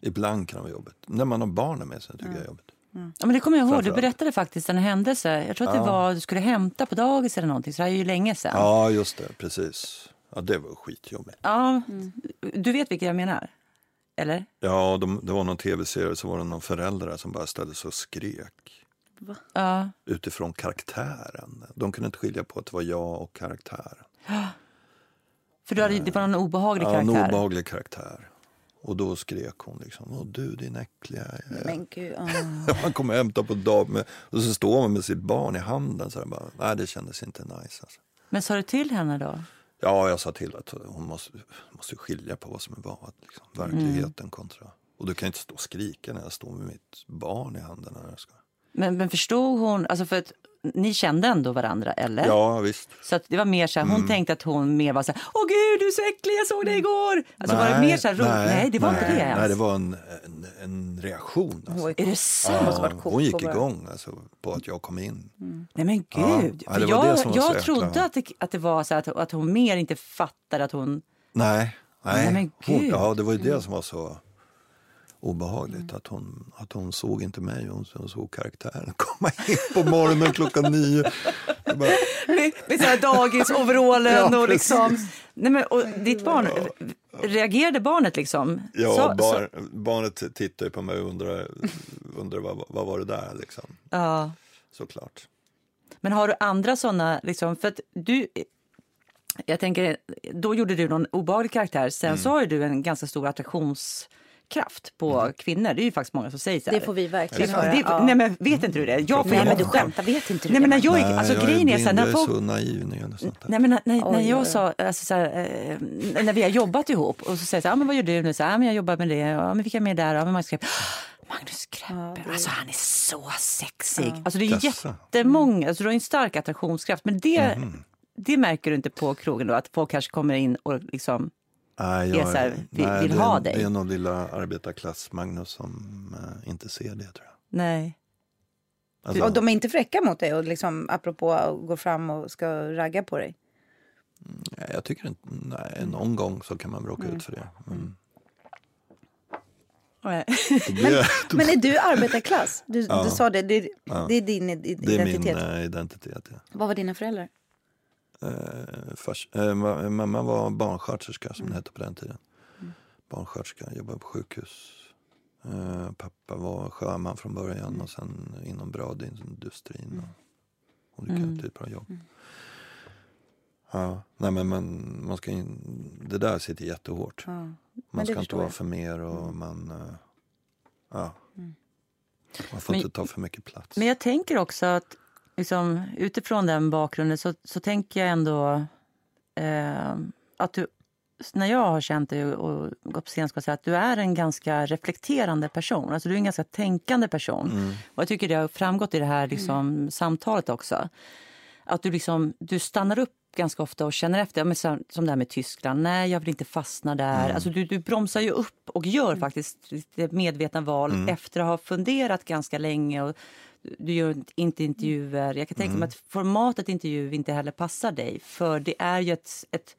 Ibland kan det vara jobbigt. När man har barnen med sig tycker jag är jobbigt. Ja, men det kommer jag ihåg. Du berättade faktiskt en händelse. Jag tror att det var du skulle hämta på dagis eller någonting. Så det här är ju länge sedan. Ja, just det. Precis. Ja, det var skitjobbigt. Ja, Du vet vilka jag menar? Eller? Ja, de, det var någon tv-serie så var det någon förälder som bara ställde sig och skrek Ja. utifrån karaktären. De kunde inte skilja på att det var jag och karaktären. För du hade, det var någon obehaglig Ja, en karaktär. obehaglig karaktär. Och då skrek hon liksom, Åh, du din äckliga... Men gud, ja. Man kommer hämta på dag med, och så står man med sitt barn i handen. Så här, bara, Nej, det kändes inte nice. Alltså. Men sa du till henne då? Ja, jag sa till att hon måste, måste skilja på vad som är vad. Liksom. Verkligheten kontra... Och du kan inte stå och skrika när jag står med mitt barn i handen. När jag ska. Men, men förstod hon, alltså för att ni kände ändå varandra eller? Ja, visst. Så det var mer så här, hon Mm. tänkte att hon mer var så här, åh gud du är så äcklig, jag såg dig igår. Alltså var det mer så här roligt? Nej, det var inte det ens. Nej, det var en, en, en reaktion. Alltså. Är det sant? Ja, hon gick igång alltså, på att jag kom in. Nej men Ja. gud. Ja, det jag jag trodde att det, att det var så att, att hon mer inte fattade att hon... Nej, nej. Nej, men hon, gud. ja, det var ju det som var så obehagligt. Att, hon, att hon såg inte mig, hon, hon såg karaktären komma in på morgonen klockan nio. Bara, Med, med så här dagisoverallen Ja, och liksom... Nej men och ditt barn, reagerade barnet liksom? ja, Så- bar, barnet tittade på mig och undrade, undrade vad, vad var det där liksom. Ja. Såklart. Men har du andra såna, liksom, för att du... Jag tänker, då gjorde du någon obehaglig karaktär. Sen Mm. så har ju du en ganska stor attraktionskraft på Mm. kvinnor. Det är ju faktiskt många som säger så här. Det får vi verkligen höra. det- ja. Nej men vet inte du det? Jag får Nej men du skämtar, vet inte du Nej men det? när jag Nej, alltså jag är grejen är så här, när jag är folk, så naiv när gäller sånt. Nej, men när, när, när jag sa, alltså, så här, eh, när vi har jobbat ihop och så säger jag så här, ah, men vad gör du nu? Så här, ah, men jag jobbar med det, ja, men vilka är med där? Ja, men Magnus Kreppe. Magnus Kreppe, alltså han är så sexig. Alltså det är Jaså? jättemånga, alltså du har en stark attraktionskraft. Men det, Mhm. det märker du inte på krogen då, att folk kanske kommer in och liksom, Nej, är så här, vill- vill det, ha dig. Det är nog lilla arbetarklass-Magnus som eh, inte ser det tror jag. nej. Alltså, Och de är inte fräcka mot dig och liksom apropå att gå fram och ska ragga på dig? nej, jag tycker inte, nej, någon gång så kan man råka Mm. ut för det. Men, nej. blir jag, då, Men är du arbetarklass? Du, Ja. du sa det, det, Ja. det är din id- det är min identitet. eh, identitet. Ja. Vad var dina föräldrar? Eh, fars, eh, ma- mamma var barnsköterska som det hette på den tiden. Barnsköterska, jobbade på sjukhus. Eh, pappa var sjöman från början och sen inom bradindustrin. Och olika typer av jobb. Ja, nej men man, man ska in, det där sitter jättehårt. Ja. Man ska inte vara jag. för mer och man... eh, ja. Man får Men- inte ta för mycket plats. Men jag tänker också att liksom, utifrån den bakgrunden så, så tänker jag ändå eh, att du, när jag har känt dig och, och gått på scen ska säga att du är en ganska reflekterande person. Alltså du är en ganska tänkande person. Mm. Och jag tycker det har framgått i det här liksom, samtalet också. Att du, liksom, du stannar upp ganska ofta och känner efter. Ja, men som, som det här med Tyskland. Nej, jag vill inte fastna där. Mm. Alltså, du, du bromsar ju upp och gör faktiskt lite medvetna val Mm. efter att ha funderat ganska länge. Och du gör inte intervjuer. Jag kan tänka Mm. mig att formatet intervju inte heller passar dig. För det är ju ett, ett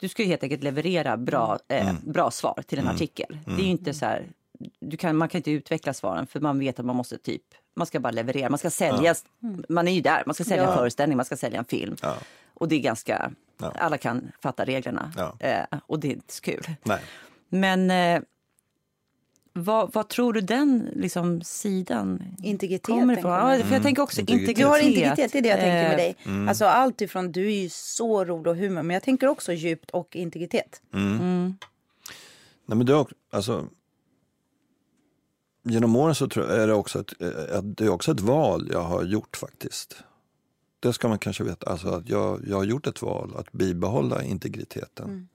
du ska ju helt enkelt leverera bra, Mm. eh, bra svar till en artikel. Det är ju inte så här, du kan, man kan inte utveckla svaren för man vet att man måste typ, man ska bara leverera, man ska sälja, man är ju där, man ska sälja en Ja. föreställning, man ska sälja en film. Ja. Och det är ganska, Ja. alla kan fatta reglerna Ja. eh, och det är inte så kul. Nej. Men eh, vad, vad tror du den liksom, sidan Integritet. kommer ifrån? jag. Ja, för jag tänker också Integritet. integritet. Du har integritet, det är det jag tänker med Eh, dig. Mm. Alltså allt ifrån, du är ju så rolig och humor, men jag tänker också djupt och integritet. Mm. Nej, men är också- alltså, genom åren så tror jag, är det också ett, eh, att det är också ett val jag har gjort faktiskt. Det ska man kanske veta. Alltså att jag, jag har gjort ett val att bibehålla integriteten.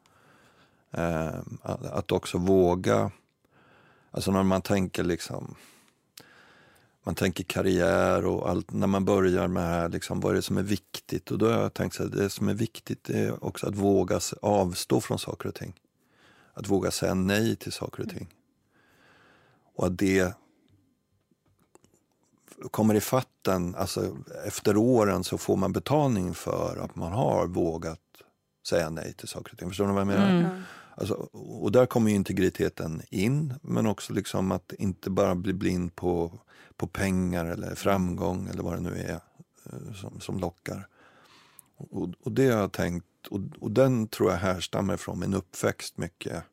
Eh, att, att också våga, alltså när man tänker liksom man tänker karriär och allt, när man börjar med det här, liksom, vad är det som är viktigt? Och då har jag tänkt här, det som är viktigt är också att våga avstå från saker och ting. Att våga säga nej till saker och ting. Och att det kommer i fatten, alltså efter åren så får man betalning för att man har vågat säga nej till saker och ting. Förstår ni vad jag menar? Alltså, och där kommer integriteten in, men också liksom att inte bara bli blind på, på pengar eller framgång eller vad det nu är eh, som, som lockar. Och, och det har jag tänkt, och, och den tror jag härstammar från min uppväxt mycket.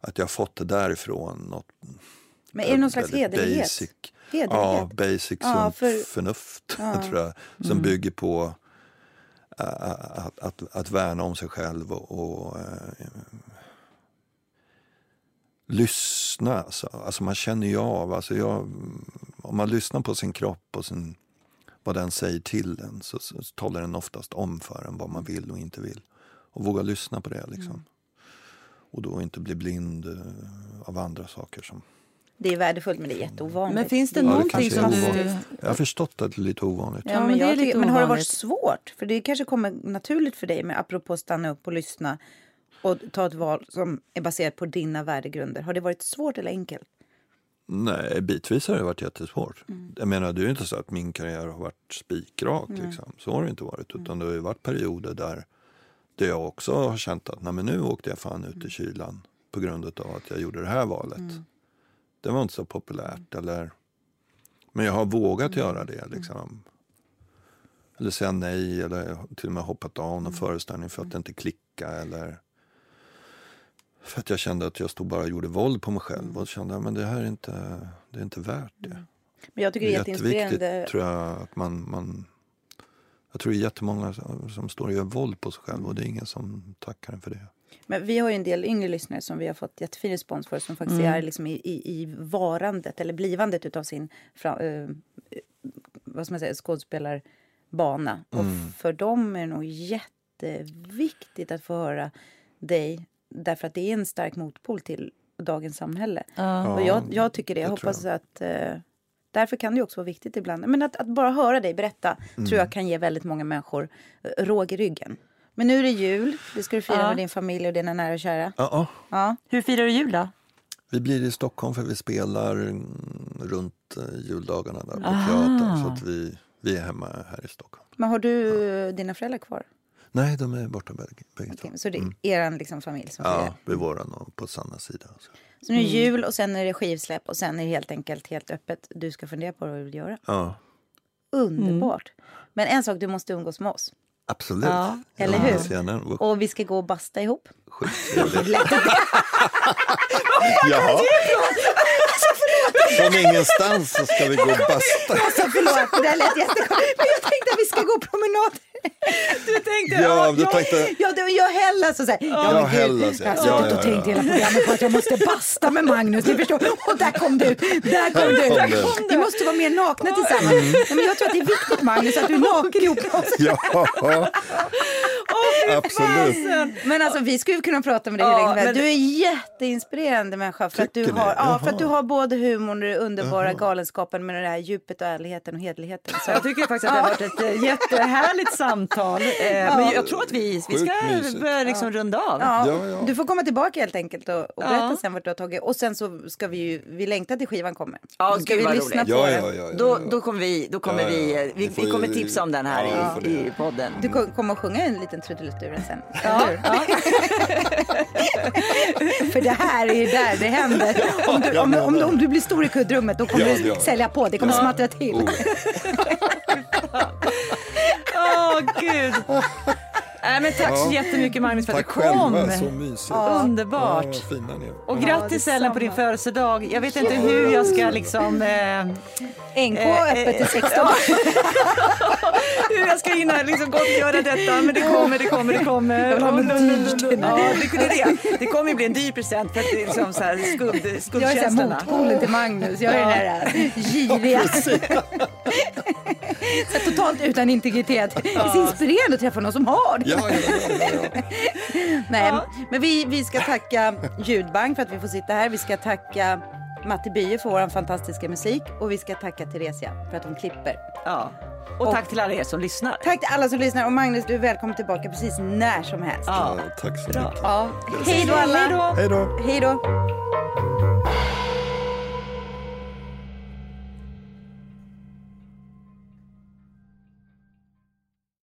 Att jag har fått det därifrån. Något Men är det någon slags hederlighet? Basic, Hederlighet? ja, basic Ja, för- förnuft, Ja. tror jag. Som bygger på att, att, att värna om sig själv och, och äh, lyssna. Alltså. alltså man känner ju av, alltså jag, om man lyssnar på sin kropp och sin, vad den säger till en så, så talar den oftast om för en vad man vill och inte vill. Och våga lyssna på det liksom. Och då inte bli blind eh, av andra saker som Det är värdefullt men det är jätteovanligt. Men finns det Ja, det någonting som du... Jag har förstått att det är lite ovanligt. Ja, Ja, men, men det är jag lite tycker, men har det varit svårt? För det kanske kommer naturligt för dig med apropå stanna upp och lyssna och ta ett val som är baserat på dina värdegrunder. Har det varit svårt eller enkelt? Nej, bitvis har det varit jättesvårt. Mm. Jag menar, det är ju inte så att min karriär har varit spikrak. Liksom. Så har det inte varit. Mm. Utan det har ju varit perioder där, där jag också har känt att Nej, men nu åkte jag fan ut Mm. i kylan på grund av att jag gjorde det här valet. Det var inte så populärt. Eller... Men jag har vågat Mm. göra det. Liksom. Eller säga nej eller till och med hoppat av Mm. någon föreställning för att det inte klickade. Eller för att jag kände att jag stod bara och gjorde våld på mig själv. Mm. Och kände att det här är inte, det är inte värt det. Men jag tycker det är jätteinspirerande. jätteviktigt tror jag att man, man jag tror det är jättemånga som, som står och gör våld på sig själv och det är ingen som tackar en för det. Men vi har ju en del yngre lyssnare som vi har fått jättefin respons för som faktiskt Mm. är liksom i, i, i varandet eller blivandet utav sin fra, eh, vad ska man säga, skådespelarbana. Och för dem är det nog jätteviktigt att få höra dig därför att det är en stark motpol till dagens samhälle. och jag, jag tycker det. Jag tror hoppas att eh, Därför kan det också vara viktigt ibland. Men att, att bara höra dig berätta tror jag kan ge väldigt många människor eh, råg i ryggen. Men nu är det jul. Det ska du fira Ja. med din familj och dina nära och kära. Ja, ja. Ja. Hur firar du jul då? Vi blir i Stockholm för vi spelar mm, runt eh, juldagarna där på Ah. teatern. Så att vi, vi är hemma här i Stockholm. Men har du eh, dina föräldrar kvar? Nej, de är borta bägge, bägge två. Så det är er liksom familj som firar? Ja, vid våran och på Sannas sida. Så. Så nu är det jul och sen är det skivsläpp och sen är det helt enkelt helt öppet. Du ska fundera på vad du vill göra. Ja, Underbart. Men en sak, du måste umgås med oss. Absolut. Ja, eller hur? Och vi ska gå och basta ihop. skittrevligt. Jaha. Från ingenstans så ska vi gå och basta. Alltså förlåt, det där lät jättekonstigt. Men jag tänkte att vi ska gå promenad. Du tänkte, Ja, du jag, tänkte... Ja, du, jag Hellas och så här. Ja, men gud, Hellas, ja. Jag har suttit ja, och tänkt hela programmet på att jag måste basta med Magnus. Ni förstår. Och där kom du. Där kom du. Kom. Vi måste vara mer nakna tillsammans. Ja, men jag tror att det är viktigt Magnus att du är naken ihop med oss. Ja, absolut. Men alltså vi skulle kunna prata med dig Ja, hur länge men- Du är jätteinspirerande människa för att, du har, ja, för att du har både humorn och den underbara galenskapen med det här djupet och ärligheten och hederligheten. Så. Jag tycker faktiskt att det har varit ett eh, jättehärligt samtal. Eh, Men jag tror att vi, vi ska börja liksom runda av. Ja, Ja, ja. Du får komma tillbaka helt enkelt och, och berätta Ja. sen vart du har tagit. Och sen så ska vi ju, vi längtar till skivan kommer. Ja, Då ska vi lyssna roligt. på Ja, den. ja, ja. ja, Då, ja. då kommer vi, då kommer Ja, ja, vi, ja. eh, vi, får vi kommer ju- tipsa om den här Ja, i, i podden. Du kom- kommer att sjunga en liten trudelutt ur den sen. Ja? För det här är där det händer. Om du, om, om, om du blir stor i kuddrummet då kommer Ja, du ja. sälja på. Det kommer smattra till. Oh. Åh, Nej, men tack så jättemycket Magnus för att Tack du kom. själva, så mysigt. Underbart. Ja, fina ni är. Och grattis Ja, Ellen på din födelsedag. Jag vet inte hur jag ska liksom... Eh, NK Eh, öppet till eh, 16. hur jag ska hinna liksom gottgöra detta. Men det kommer, det kommer, det kommer. Jag vill ha. Ja, det, det, det. det kommer ju bli en dyr present för att det är liksom så här skuld, Jag är skuldtjänsterna. motpolen till Magnus. Jag är den där äh, giriga. så totalt utan integritet. Det är så inspirerande att träffa någon som har det. Ja, ja. Nej, men vi, vi ska tacka Ljudbank för att vi får sitta här. Vi ska tacka Matti Bye för vår fantastiska musik och vi ska tacka Theresia för att hon klipper. Ja. Och tack till alla er som lyssnar. Tack till alla som lyssnar och Magnus, du är välkommen tillbaka precis när som helst. Ja. Ja, tack så mycket. Ja. Hej då alla. Hej då. Hej då. Hej då.